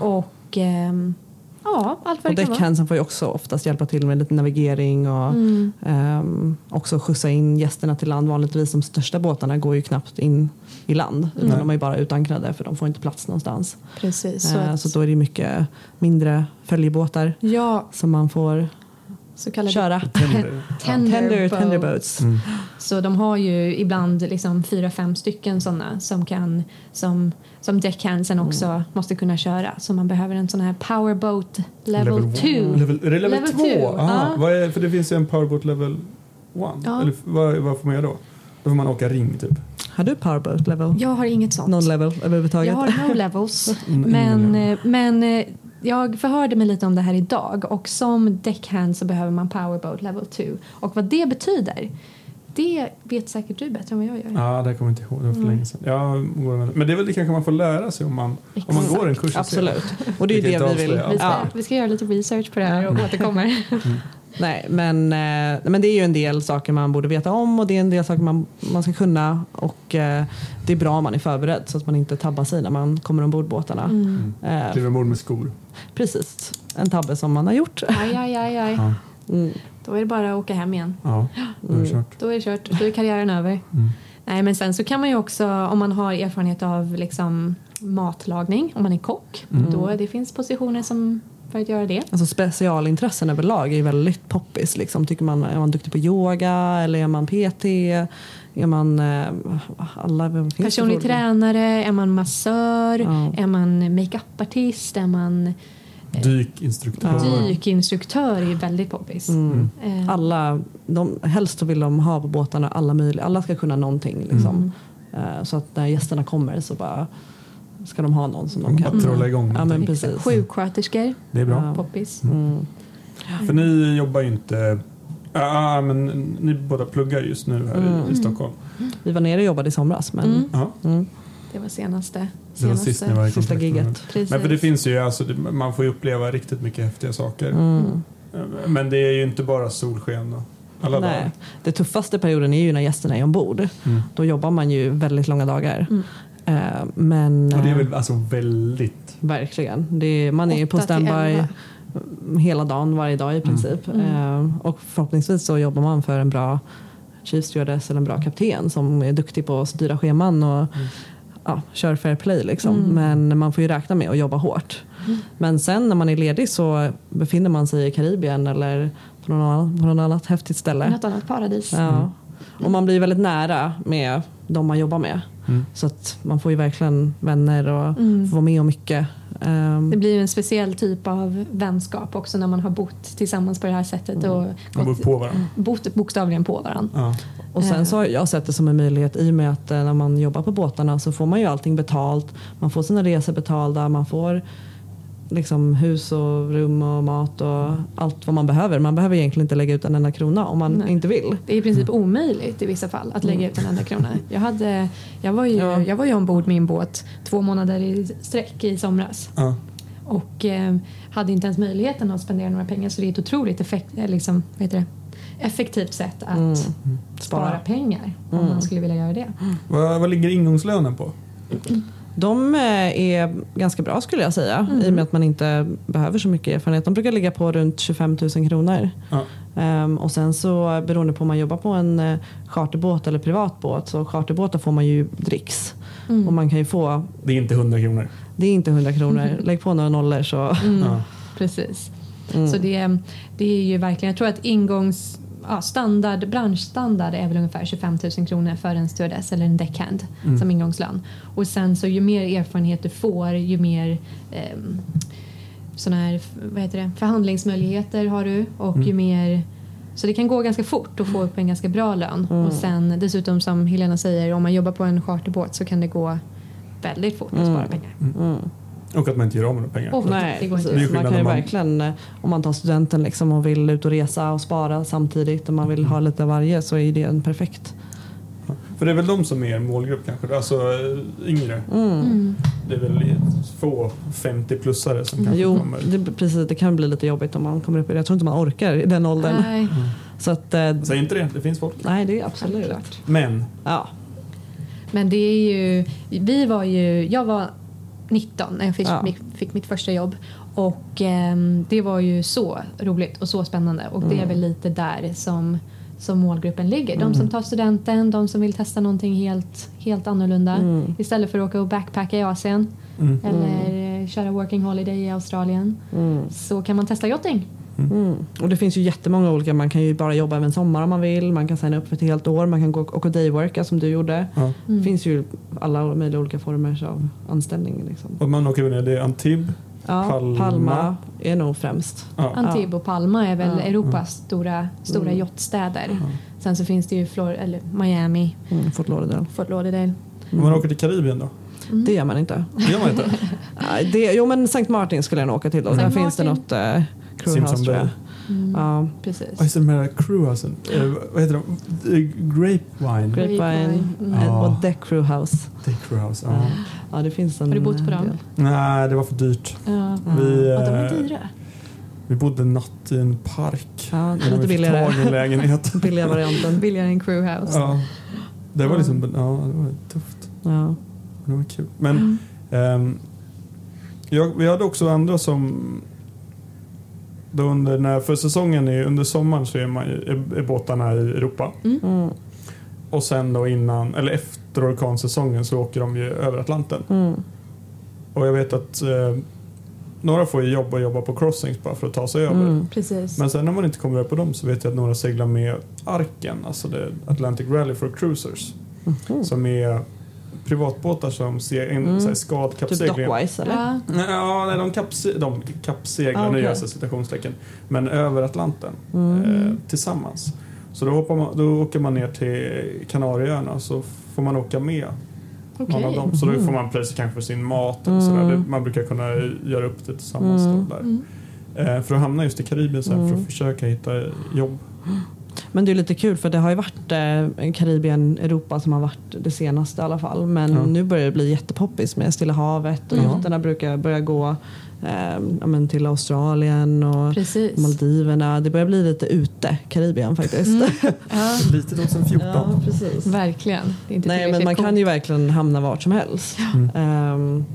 H: Och ehm, ja, allt vad
G: Och
H: det kan vara.
G: deckhandsen får ju också oftast hjälpa till med lite navigering och
H: Mm.
G: ehm, också skjutsa in gästerna till land. Vanligtvis de största båtarna går ju knappt in i land utan
C: Nej.
G: de är ju bara utankrade för de får inte plats någonstans.
H: Precis. Så
G: Så,
H: att,
G: så då är det mycket mindre följebåtar
H: ja,
G: som man får
H: så kallade
G: köra.
H: Tender,
G: Tender, tender boats.
C: Mm.
H: Så de har ju ibland liksom fyra, fem stycken sådana som kan som, som deckhandsen också
G: Mm.
H: måste kunna köra. Så man behöver en sån här powerboat level 2.
C: Level, är det level
H: Level
C: 2?
H: two, ja.
C: Vad är, för det finns ju en powerboat level 1.
H: Ja.
C: Eller vad, vad får man göra då? Då får man åka ring typ.
G: Har du powerboat level?
H: Jag har inget sånt.
G: Någon level överhuvudtaget?
H: Jag har no levels.
C: Mm,
H: men, eh, men eh, jag förhörde mig lite om det här idag och som deckhand så behöver man powerboat level 2. Och vad det betyder, det vet säkert du bättre än vad jag gör.
C: Ja, det kommer jag inte ihåg. Det var för
H: Mm.
C: länge sedan. Ja, men det är väl det kanske man får lära sig om man, om man går en kurs.
G: Absolut. Och det är det vi vill.
H: Vi ska,
G: Ja.
H: vi ska göra lite research på det här och återkommer.
G: Nej, men, eh, men det är ju en del saker man borde veta om och det är en del saker man, man ska kunna och eh, det är bra om man är förberedd så att man inte tabbar sig när man kommer ombord båtarna.
H: Mm.
G: Eh,
C: Kliver ombord med skor.
G: precis, en tabbe som man har gjort.
H: Aj, aj, aj, aj.
C: Ja.
G: Mm.
H: Då är det bara att åka hem igen.
C: Ja, då är det
G: Mm.
C: kört.
H: Då är det kört. Då är karriären över.
C: Mm.
H: Nej, men sen så kan man ju också, om man har erfarenhet av liksom matlagning, om man är kock,
C: Mm.
H: då det finns positioner som för att göra det.
G: Alltså specialintressen överlag är ju väldigt poppis. Liksom. Tycker man, är man duktig på yoga eller är man PT? Är man eh, alla,
H: Personlig tränare, är man massör,
G: Ja.
H: är man makeupartist, är man
C: Dykinstruktör.
H: Dykinstruktör är ju väldigt poppis.
G: Mm.
H: Eh,
G: Alla, de, helst så vill de ha på båtarna alla möjliga, alla ska kunna någonting. Liksom.
H: Mm.
G: Eh, så att när gästerna kommer så bara ska de ha någon som de
C: Bara
G: kan.
C: trolla igång.
G: Ja, men precis.
H: Sjuksköterskor,
C: Det är bra.
G: Ja.
H: poppis.
G: Mm.
C: För ni jobbar ju inte... Ja, men ni båda pluggar just nu här i-
G: Mm.
C: i Stockholm.
G: Vi var nere och jobbade i somras men
H: Mm.
G: Mm.
H: Det var senaste.
C: det var sist var
G: sista giget.
H: Precis.
C: Men för det finns ju, alltså, det- man får ju uppleva riktigt mycket häftiga saker.
G: Mm.
C: Men det är ju inte bara solsken och alla
G: Nej.
C: dagar.
G: Det tuffaste perioden är ju när gästerna är ombord.
C: Mm.
G: Då jobbar man ju väldigt långa dagar.
H: Mm.
G: Eh, men
C: Och det är
G: eh,
C: väl alltså väldigt...
G: verkligen, det är, man är ju på standby hela dagen, varje dag i princip.
H: Mm.
G: Eh, och förhoppningsvis så jobbar man för en bra chief stewardess eller en bra kapten som är duktig på att styra scheman och ja, kör fair play. Liksom.
H: Mm.
G: Men man får ju räkna med att jobba hårt. Men sen när man är ledig så befinner man sig i Karibien eller på något annat, på något annat häftigt ställe.
H: Något annat paradis.
G: Ja. Och man blir väldigt nära med de man jobbar med.
C: Mm.
G: Så att man får ju verkligen vänner och
H: Mm.
G: får vara med om mycket. Ehm,
H: Det blir ju en speciell typ av vänskap också när man har bott tillsammans på det här sättet och
C: Man bor
H: gått,
C: på varandra.
H: bott bokstavligen på varandra.
C: Ja.
G: och sen så har jag sett det som en möjlighet i och med att eh, när man jobbar på båtarna så får man ju allting betalt. Man får sina resor betalda, man får liksom hus och rum och mat och allt vad man behöver. Man behöver egentligen inte lägga ut en enda krona om man
H: Nej.
G: inte vill.
H: Det är i princip omöjligt i vissa fall att lägga ut en enda krona. Jag, hade, jag, var ju,
G: Ja.
H: jag var ju ombord min båt två månader i sträck i somras
C: Ja.
H: och eh, hade inte ens möjligheten att spendera några pengar så det är ett otroligt effekt, eh, liksom, vad heter det? effektivt sätt att
G: Mm.
H: spara
G: Spara.
H: pengar om
G: Mm.
H: man skulle vilja göra det.
C: Vad, vad ligger ingångslönen på?
G: De eh, är ganska bra skulle jag säga i och med att man inte behöver så mycket erfarenhet. De brukar ligga på runt 25 000 kronor.
C: Ja.
G: Ehm, och sen så beroende på om man jobbar på en eh, charterbåt eller privatbåt så charterbåtar får man ju dricks.
H: Mm.
G: Och man kan ju få,
C: Det är inte 100 kronor.
G: det är inte 100 kronor, lägg på några nollor så.
H: Mm.
C: Ja.
H: Precis.
G: Mm.
H: Så det, det är ju verkligen, jag tror att ingångs ja, standard, branschstandard är väl ungefär 25 000 kronor för en stewardess eller en deckhand
C: Mm.
H: som ingångslön. Och sen så ju mer erfarenhet du får ju mer ehm, såna här, vad heter det, förhandlingsmöjligheter har du och
C: Mm.
H: ju mer Så det kan gå ganska fort att få upp en ganska bra lön.
G: Mm.
H: Och sen dessutom som Helena säger, om man jobbar på en charterbåt så kan det gå väldigt fort att
G: Mm.
H: spara pengar.
G: Mm.
C: Och att man inte gör av med några pengar.
H: Och-
G: Nej,
H: Det går inte.
C: Det.
G: Man kan ju
C: om man-
G: verkligen, eh, om man tar studenten liksom och vill ut och resa och spara samtidigt och man vill ha lite av varje så är det en perfekt.
C: För det är väl de som är er målgrupp kanske? Alltså eh, yngre.
G: Mm.
H: Mm.
C: Det är väl få 50-plussare som kanske
G: Jo,
C: kommer.
G: det, precis, det kan bli lite jobbigt om man kommer upp i det. Jag tror inte man orkar i den åldern.
H: Nej,
G: Så att, eh,
C: Säg inte det, det finns folk.
G: nej, det är absolut.
H: självklart.
C: Men,
G: Ja.
H: Men det är ju, vi var ju, jag var 19 när jag fick,
G: Ja.
H: mitt, fick mitt första jobb. Och ehm, det var ju så roligt och så spännande. Och det är
G: Mm.
H: väl lite där som, som målgruppen ligger. De som tar studenten, de som vill testa någonting helt, helt annorlunda.
G: Mm.
H: Istället för att åka och backpacka i Asien
C: mm.
H: eller eh, köra working holiday i Australien.
G: Mm.
H: Så kan man testa yachting.
G: Mm. Och det finns ju jättemånga olika. Man kan ju bara jobba över en sommar om man vill. Man kan signa upp för ett helt år. Man kan gå och dayworka som du gjorde.
C: Ja.
G: Det finns ju alla möjliga olika former av anställning. Liksom.
C: Och man åker väl ner, det är Antibes.
G: Ja,
C: Palma.
G: Palma. är nog främst.
C: Ja.
H: Antibes och Palma är väl
G: Ja.
H: Europas stora, stora
G: Mm.
H: yachtstäder. Sen så finns det ju Flor- eller Miami,
G: Mm, Fort Lauderdale.
H: Fort Lauderdale.
C: Om man åker till Karibien då?
G: Det gör man inte.
C: Det gör man inte.
G: Nej, det, jo men St. Martin skulle jag nog åka till.
H: St.
G: där finns det något eh, crewhouse
C: Simpson
G: tror jag.
C: Bay.
H: Mm.
G: Ja,
H: Precis.
C: Vad heter de här crewhousen? Eh, vad heter de? Eh, Grapevine.
G: Grapevine
H: Mm.
G: eh, och The Crewhouse.
C: Det är crewhouse.
G: Ja.
C: Ja.
G: det finns en
H: Har du bott på
G: eh,
H: dem?
G: del.
C: Nej, det var för dyrt.
H: Ja.
C: Vi,
H: Ja, de är
C: eh,
H: dyra.
C: vi bodde natt i en park.
G: Ja, lite
C: vi fick
G: billigare.
C: tag i en lägenhet.
G: Billiga varianten.
H: Billigare än crewhouse.
C: ja. Det var liksom, ja, det var tufft.
G: Ja.
C: Men det var kul. Men ehm, jag, vi hade också andra som då under när för säsongen är, under sommaren så är, man, är, är båtarna i Europa.
G: Mm.
C: Och sen då innan, eller efter orkansäsongen så åker de ju över Atlanten.
G: Mm.
C: Och jag vet att eh, några får ju jobb och jobba på crossings bara för att ta sig över.
G: Mm.
H: Precis.
C: Men sen när man inte kommer över på dem så vet jag att några seglar med Arken, alltså det Atlantic Rally for Cruisers.
G: Mhm.
C: Som är privatbåtar som ser en
G: Mm.
C: så här skad
G: Typ. Dockwise eller?
H: Ja.
C: Ja, nej, de, kappse, de kappseglar,
G: Ah,
C: nu jag så citationstecken, men över Atlanten
G: Mm.
C: eh, tillsammans. Så då, hoppar man, då åker man ner till Kanarieöarna så får man åka med
H: Okej.
C: någon av dem. Så då får man pröjsa kanske för sin mat eller
G: Mm.
C: sådär. Man brukar kunna göra upp det tillsammans.
G: Mm.
C: Då, där.
H: Mm.
C: Eh, för att hamna just i Karibien sen för
G: Mm.
C: att försöka hitta jobb.
G: Men det är lite kul för det har ju varit eh, Karibien, Europa som har varit det senaste i alla fall. Men
C: Ja.
G: nu börjar det bli jättepoppis med Stilla havet och
C: Ja.
G: brukar börja gå eh, till Australien och
H: Precis.
G: Maldiverna. Det börjar bli lite ute Karibien faktiskt.
H: Mm. Ja,
C: Lite 2014.
G: Ja, precis.
H: verkligen. Det är inte
G: Nej men man kan ju verkligen hamna vart som helst.
C: Mm.
G: Ehm,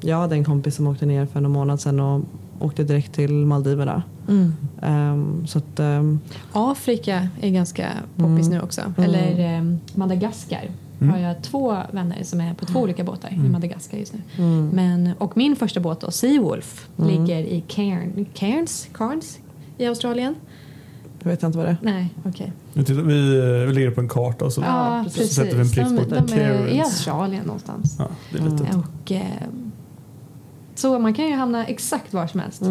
G: jag hade en kompis som åkte ner för någon månad sedan och åkte direkt till Maldiverna.
H: Mm.
G: Ehm, så att, ehm,
H: Afrika är ganska poppis
G: Mm.
H: nu också. Eller eh, Madagaskar
C: Mm.
H: har jag två vänner som är på två olika båtar i
C: Mm.
H: Madagaskar just nu.
G: mm,
H: Men, och min första båt då, Seawolf,
G: Mm.
H: ligger i Cairn, Cairns, Cairns i Australien.
G: jag vet inte vad det är.
H: Nej, okej.
C: Nu tittar, vi, vi lägger upp en karta och så,
H: Ja,
C: så sätter vi en prick
H: de,
C: på
H: de är i. Australien någonstans.
C: Ja, det är litet.
G: Mm.
H: Och, eh, så man kan ju hamna exakt var som helst.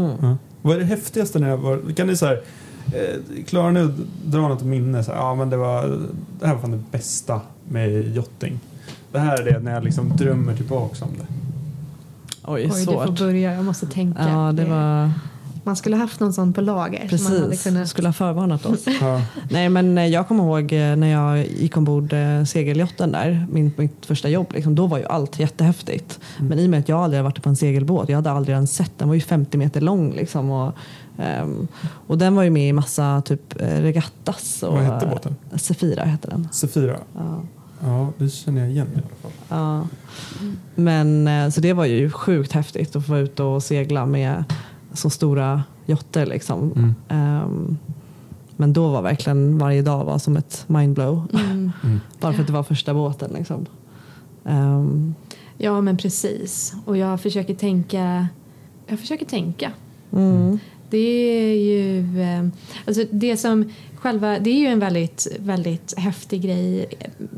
C: Vad är det häftigaste när jag var... Kan ni så här, eh, Klara nu dra något minne? Så här, ja, men det, var, det här var fan det bästa med jotting. Det här är det när jag liksom drömmer tillbaka om det.
G: Oj,
H: Oj, du får
G: svårt.
H: börja. Jag måste tänka.
G: Ja, det var
H: Man skulle haft någon sån på lager. som Man hade
G: precis.
H: kunnat...
G: Skulle ha förvarnat oss.
C: Ja.
G: Nej, men eh, jag kommer ihåg eh, när jag gick ombord eh, segeljotten där, min, mitt första jobb, liksom, då var ju allt jättehäftigt.
C: Mm.
G: Men i och med att jag aldrig varit på en segelbåt, jag hade aldrig ens sett den, var ju 50 meter lång liksom. Och, ehm, och den var ju med i massa typ regattas. Och,
C: Vad hette båten?
G: Sefira hette den.
C: Sefira.
G: Ja.
C: Ja, det känner jag igen i alla fall.
G: Ja. Men så det var ju sjukt häftigt att få vara ute och segla med så stora jotter liksom.
C: Mm.
G: Ehm, men då var verkligen varje dag var som ett mindblow.
H: Mm.
G: Bara för att det var första båten liksom. Ehm,
H: Ja, men precis. Och jag försöker tänka. Jag försöker tänka.
G: mm,
H: Det är ju eh, alltså det som själva, det är ju en väldigt, väldigt häftig grej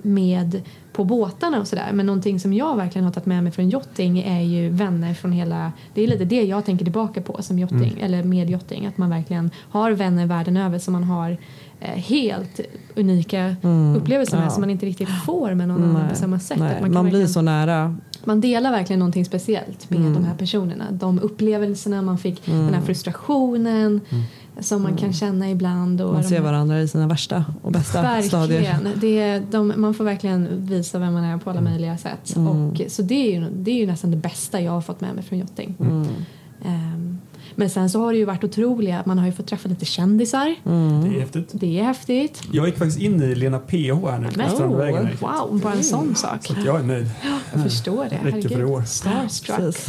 H: med på båtarna och sådär. Men någonting som jag verkligen har tagit med mig från yachting är ju vänner från hela, det är lite det jag tänker tillbaka på som yachting, eller med yachting. Att man verkligen har vänner världen över som man har eh, helt unika upplevelser med
G: ja.
H: som man inte riktigt får med någon annan på samma sätt.
G: Nej, man
H: kan
G: blir
H: verkligen-
G: så nära.
H: Man delar verkligen någonting speciellt med de här personerna. De upplevelserna man fick, den här frustrationen som man kan känna ibland. Och
G: Man ser
H: här-
G: varandra i sina värsta och bästa stadier.
H: Verkligen. Det är, de, man får verkligen visa vem man är på alla möjliga sätt. Och, så det är, ju, det är ju nästan det bästa jag har fått med mig från yachting. Ehm, men sen så har det ju varit otroliga, man har ju fått träffa lite kändisar.
C: Det är häftigt.
H: Det är häftigt.
C: Jag gick faktiskt in i Lena PH här nu på Strandvägen.
H: wow, bara en sån sak.
C: Så jag är nöjd.
H: Jag förstår det.
C: Räcker för i år.
H: Starstruck.
G: Precis.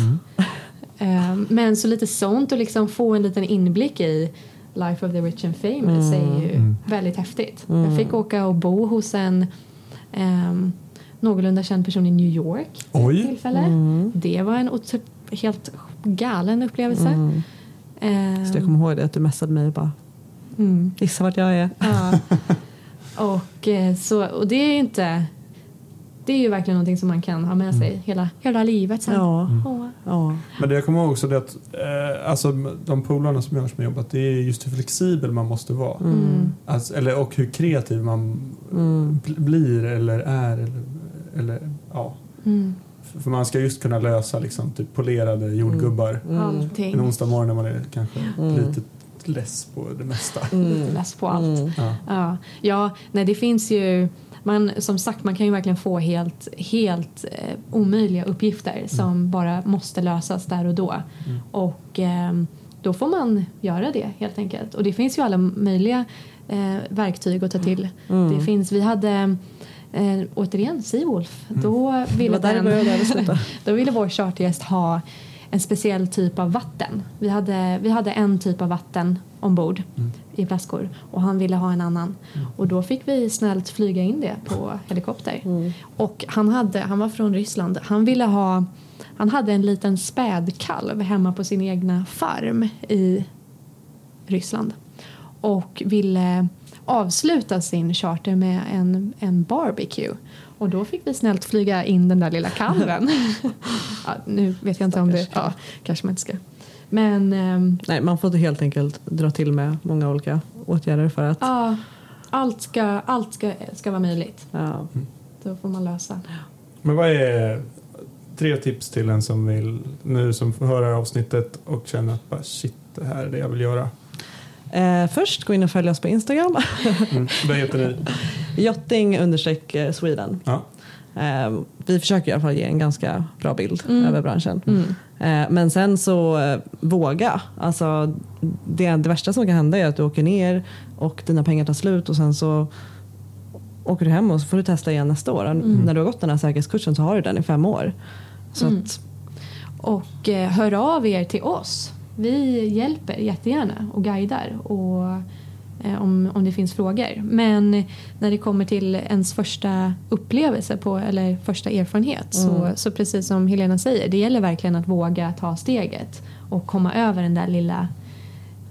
H: Ehm, men så lite sånt och liksom få en liten inblick i Life of the Rich and Famous är ju väldigt häftigt. Jag fick åka och bo hos en um, någorlunda känd person i New York
C: Oj.
H: tillfälle. Det var en otro- helt galen upplevelse. Ehm,
G: Så jag kommer ihåg det att du messade mig och bara
H: mm.
G: gissa vart jag är.
H: Ja. och, eh, så, och det är inte det är ju verkligen någonting som man kan ha med sig hela, hela livet sen.
G: Ja.
H: Åh.
G: Ja.
C: Men det jag kommer ihåg också det att eh, alltså, de polarna som jag har som jobbat det är just hur flexibel man måste vara.
H: Mm.
C: Alltså, eller, och hur kreativ man bl- blir eller är. Eller, eller, ja.
H: Mm.
C: För man ska just kunna lösa liksom, typ polerade jordgubbar
H: Allting.
C: en onsdag morgon när man är kanske lite less på det mesta.
H: Lite less på allt.
C: Ja.
H: Ja, ja nej, det finns ju man, som sagt, man kan ju verkligen få helt, helt eh, omöjliga uppgifter som bara måste lösas där och då. Och ehm, då får man göra det helt enkelt. Och det finns ju alla möjliga eh, verktyg att ta till. Det finns, vi hade eh, återigen Seawolf. Då
G: Det
H: ville,
G: där
H: den,
G: slutade.
H: då ville vår chartergäst ha en speciell typ av vatten. Vi hade, vi hade en typ av vatten ombord i flaskor och han ville ha en annan. Och då fick vi snällt flyga in det på helikopter. Och han, hade, han var från Ryssland. Han ville ha han hade en liten spädkalv hemma på sin egna farm i Ryssland och ville avsluta sin charter med en, en barbecue. Och då fick vi snällt flyga in den där lilla kalven. ja, nu vet jag inte om det... Ja, kanske man inte ska. Men ehm,
G: Nej, man får helt enkelt dra till med många olika åtgärder för att
H: ja, allt, ska, allt ska, ska vara möjligt.
G: ja.
H: Då får man lösa.
C: Men vad är tre tips till en som vill nu som får höra avsnittet och känner att bara, shit, det här är det jag vill göra.
G: Eh, först gå in och följ oss på Instagram.
C: Mm. Vad heter ni?
G: Jotting understreck eh, Sweden.
C: Ja.
G: Eh, vi försöker i alla fall ge en ganska bra bild
H: Mm.
G: över branschen. Eh, men sen så eh, våga. Alltså, det, det värsta som kan hända är att du åker ner och dina pengar tar slut och sen så åker du hem och så får du testa igen nästa år. När du har gått den här säkerhetskursen så har du den i fem år. Så
H: Mm.
G: att,
H: Och eh, hör av er till oss. Vi hjälper jättegärna och guidar och, eh, om, om det finns frågor. Men när det kommer till ens första upplevelse på, eller första erfarenhet så, så precis som Helena säger, det gäller verkligen att våga ta steget och komma över den där lilla,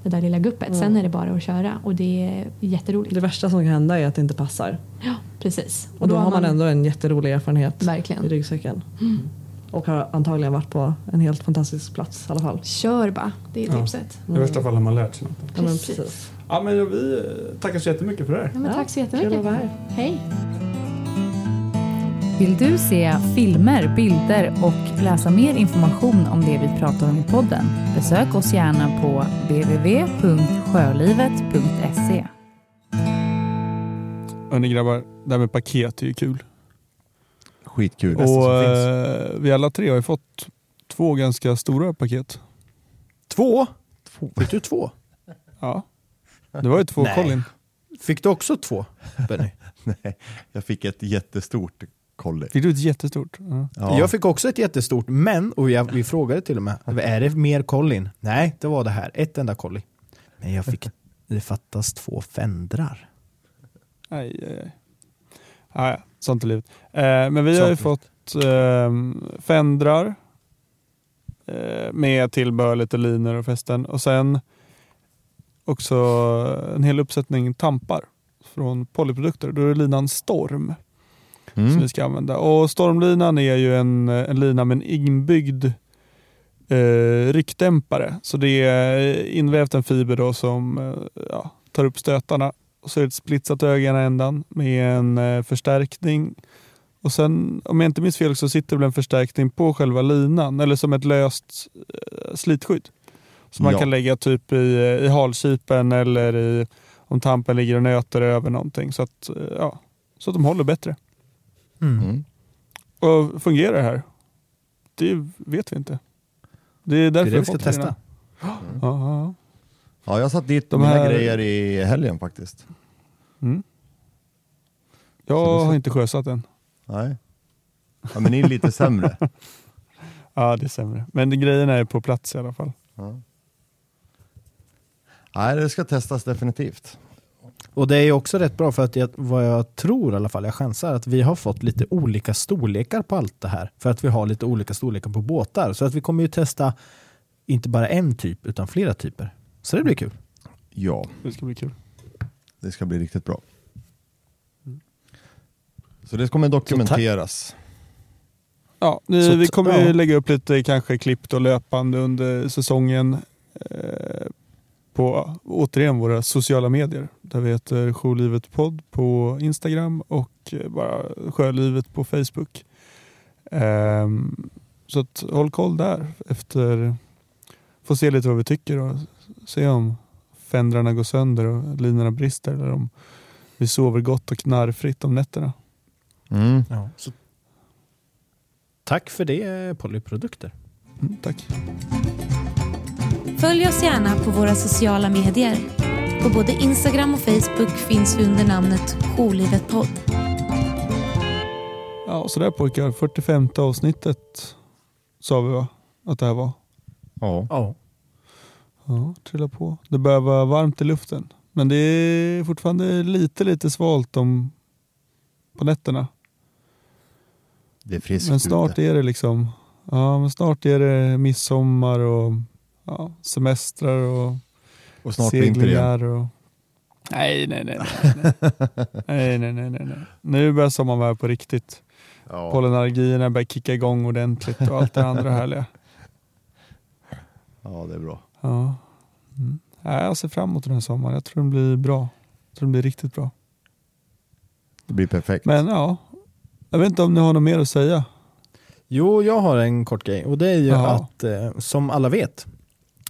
H: det där lilla guppet. Sen är det bara att köra och det är jätteroligt.
G: det värsta som kan hända är att det inte passar.
H: Ja, precis.
G: Och då, har man ändå en jätterolig erfarenhet
H: Verkligen.
G: i ryggsäcken. Och har antagligen varit på en helt fantastisk plats i alla fall.
H: Kör bara, det är
C: Ja.
H: tipset.
C: I värsta fall har man lärt sig något.
G: Ja, men
H: Precis.
C: Ja, men vi eh, tackar så jättemycket för det här.
H: Ja, men
G: Ja,
H: tack så
G: kul att
H: jättemycket.
G: vara här.
H: Hej.
D: Vill du se filmer, bilder och läsa mer information om det vi pratar om i podden? Besök oss gärna på www.sjölivet.se.
C: Hörni grabbar, det här med paket är ju kul.
B: Skitkul.
C: Och
B: finns.
C: eh, vi alla tre har ju fått två ganska stora paket.
A: Två? Fick du två?
C: Ja. Det var ju två
A: Nej.
C: Colin.
A: Fick du också två, Benny?
B: Nej, jag fick ett jättestort kolli.
C: Fick du ett jättestort? Ja.
B: Ja.
A: Jag fick också ett jättestort, men, och jag, vi frågade till och med, är det mer Colin? Nej, det var det här, ett enda Colli. Men jag fick, det fattas två fendrar.
C: Aj, aj, aj. Ah, ja, sånt är livet. Eh, men vi har ju fått eh, fendrar eh, med tillbehör, lite linor och fästen. Och sen också en hel uppsättning tampar från Polyprodukter. Då är det linan Storm som
B: Mm.
C: vi ska använda. Och Stormlinan är ju en, en lina med en inbyggd eh, ryckdämpare. Så det är invävt en fiber då som eh, ja, tar upp stötarna. Och så är det ett splitsat öga i ena ändan med en eh, förstärkning. Och sen, om jag inte minns fel, så sitter det en förstärkning på själva linan eller som ett löst eh, slitskydd. Som man
B: Ja.
C: kan lägga typ i, i halkipen eller i, om tampen ligger och nöter över någonting. Så att, eh, ja, så att de håller bättre.
A: Mm.
B: Mm.
C: Och fungerar det här? Det vet vi inte. Det är
A: Det
C: därför
A: är det
C: jag
A: vi ska testa.
C: Ja, ja,
B: Ja, jag satt dit
C: De
B: mina
C: här-
B: grejer i helgen faktiskt.
C: Mm.
B: Så
C: Jag
B: det är så-
C: har inte sjösatt än.
B: Nej. Ja, men ni är lite sämre.
C: Ja, det är sämre. Men grejerna är på plats i alla fall.
B: Ja. Nej, det ska testas definitivt.
A: Och det är ju också rätt bra för att jag, vad jag tror i alla fall, jag chansar att vi har fått lite olika storlekar på allt det här. För att vi har lite olika storlekar på båtar. Så att vi kommer ju testa inte bara en typ utan flera typer. Så det blir kul.
B: Ja,
C: Det ska bli kul.
B: det ska bli riktigt bra. Så det kommer dokumenteras.
C: Ja,
A: Så
C: vi kommer ju
A: ja.
C: lägga upp lite kanske klipp då löpande under säsongen eh, på återigen våra sociala medier. Där vi heter Sjölivet podd på Instagram och eh, bara Sjölivet på Facebook. Ehm, så att håll koll där efter få se lite vad vi tycker och se om fändrarna går sönder och linorna brister eller om vi sover gott och knarrfritt om nätterna.
B: Mm.
A: Ja. Så tack för det Polyprodukter.
C: Mm, tack.
I: Följ oss gärna på våra sociala medier. På både Instagram och Facebook finns vi under namnet Jourlivet podd.
C: Ja, så där pojkar. 45 avsnittet sa vi va? Att det här var.
B: Ja.
A: Ja.
C: Ja, trilla på. Det börjar vara varmt i luften. Men det är fortfarande lite, lite svalt om på nätterna.
B: Det är friskt
C: Men snart
B: ute.
C: är det liksom, ja men snart är det midsommar och ja, semestrar och
B: Och snart
C: seglingar och Nej, nej, nej. Nej, nej, nej, nej, nej, nej. Nu börjar sommaren vara på riktigt.
B: Ja.
C: Pollenallergierna börjar kicka igång ordentligt och allt det andra härliga.
B: ja, det är bra.
C: Ja. Mm. Ja, jag ser fram emot den här sommaren. Jag tror den blir bra. Jag tror den blir riktigt bra.
B: Det blir perfekt.
C: Men ja, jag vet inte om ni har något mer att säga.
A: Jo, jag har en kort grej och det är ju
C: Jaha.
A: att eh, som alla vet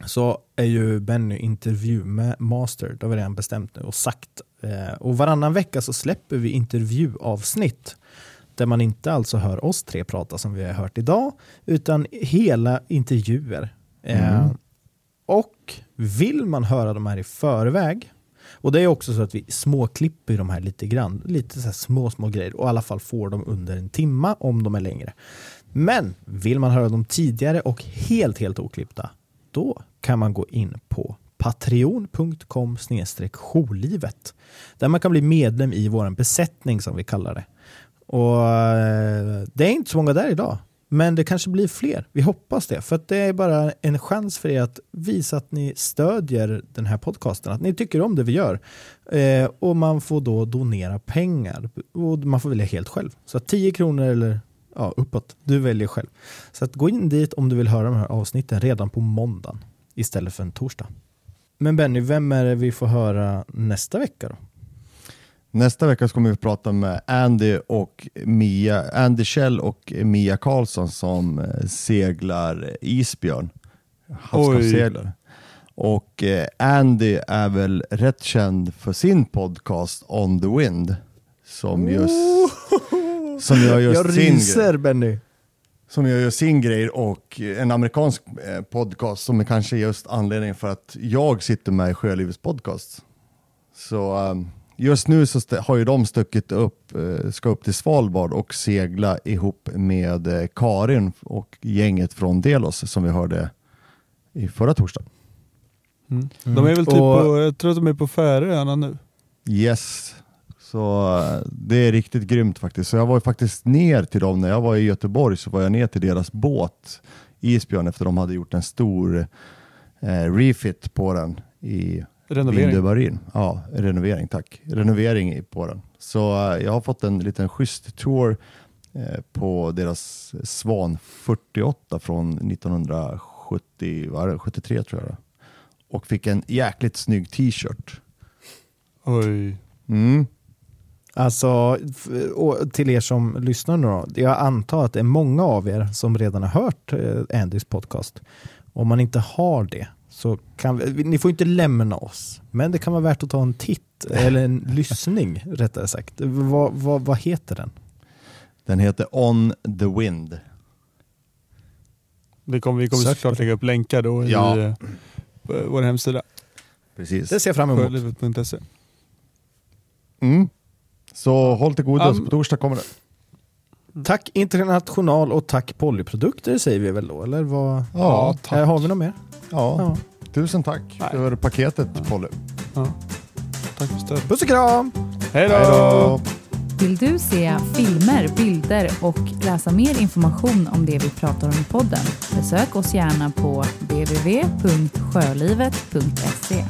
A: så är ju Benny intervjumaster, det har vi redan bestämt nu och sagt. Eh, och varannan vecka så släpper vi intervjuavsnitt där man inte alltså hör oss tre prata som vi har hört idag utan hela intervjuer. Eh,
B: Mm
A: och vill man höra de här i förväg och det är också så att vi småklipper de här lite grann, lite så här små, små grejer och i alla fall får dem under en timma om de är längre. Men vill man höra dem tidigare och helt, helt oklippta, då kan man gå in på patreon.com jourlivet där man kan bli medlem i vår besättning som vi kallar det. Och eh, det är inte så många där idag, men det kanske blir fler. Vi hoppas det, för att det är bara en chans för er att visa att ni stödjer den här podcasten, att ni tycker om det vi gör. Eh, och man får då donera pengar och man får välja helt själv. Så att 10 kronor eller ja, uppåt, du väljer själv. Så att gå in dit om du vill höra de här avsnitten redan på måndagen istället för en torsdag. Men Benny, vem är det vi får höra nästa vecka då?
B: Nästa vecka så kommer vi prata med Andy och Mia, Andy Kjell och Mia Karlsson som eh, seglar isbjörn. Havskappsseglare. Och eh, Andy är väl rätt känd för sin podcast On the Wind. Som just, som gör just
A: Jag
B: sin grej.
A: ryser Benny.
B: som gör just sin grej och en amerikansk eh, podcast som är kanske just anledningen för att jag sitter med i Sjölivets podcast. Så um, just nu så har ju de stuckit upp, eh, ska upp till Svalbard och segla ihop med eh, Karin och gänget från Delos som vi hörde i förra torsdagen.
C: Mm. De är väl typ
A: Och-
C: på, jag tror att de är på Färöarna nu.
B: Yes, så eh, det är riktigt grymt faktiskt. Så jag var ju faktiskt ner till dem när jag var i Göteborg så var jag ner till deras båt Isbjörn efter de hade gjort en stor eh, refit på den i
C: Renovering.
B: Vindöbarin. Ja, renovering tack. Renovering i- på den. Så eh, jag har fått en liten schysst tour eh, på deras Svan 48 från 1970, vad är det, 73 tror jag. Och fick en jäkligt snygg t-shirt.
C: Oj.
B: Mm.
A: Alltså, till er som lyssnar nu då. Jag antar att det är många av er som redan har hört eh, Andys podcast. Om man inte har det så kan vi, ni får inte lämna oss. Men det kan vara värt att ta en titt, eller en lyssning rättare sagt. Vad, vad, vad heter den?
B: Den heter On the Wind.
C: Det kommer, vi kommer
A: Sök
C: såklart lägga upp länkar då i
B: Ja.
C: eh, på vår hemsida.
B: Precis.
A: Det ser jag fram emot.
C: Sjölivet.se.
B: Mm. Så håll till godo,
C: Um,
B: på torsdag kommer det.
A: Tack International och tack Polyprodukter säger vi väl då, eller vad?
B: Ja,
A: Här har vi något mer?
B: Ja,
A: Ja.
B: tusen tack
C: Nej.
B: för paketet Polly.
C: Ja. Tack för stödet.
A: Puss och kram!
C: Hej
B: då!
D: Vill du se filmer, bilder och läsa mer information om det vi pratar om i podden? Besök oss gärna på www.sjölivet.se.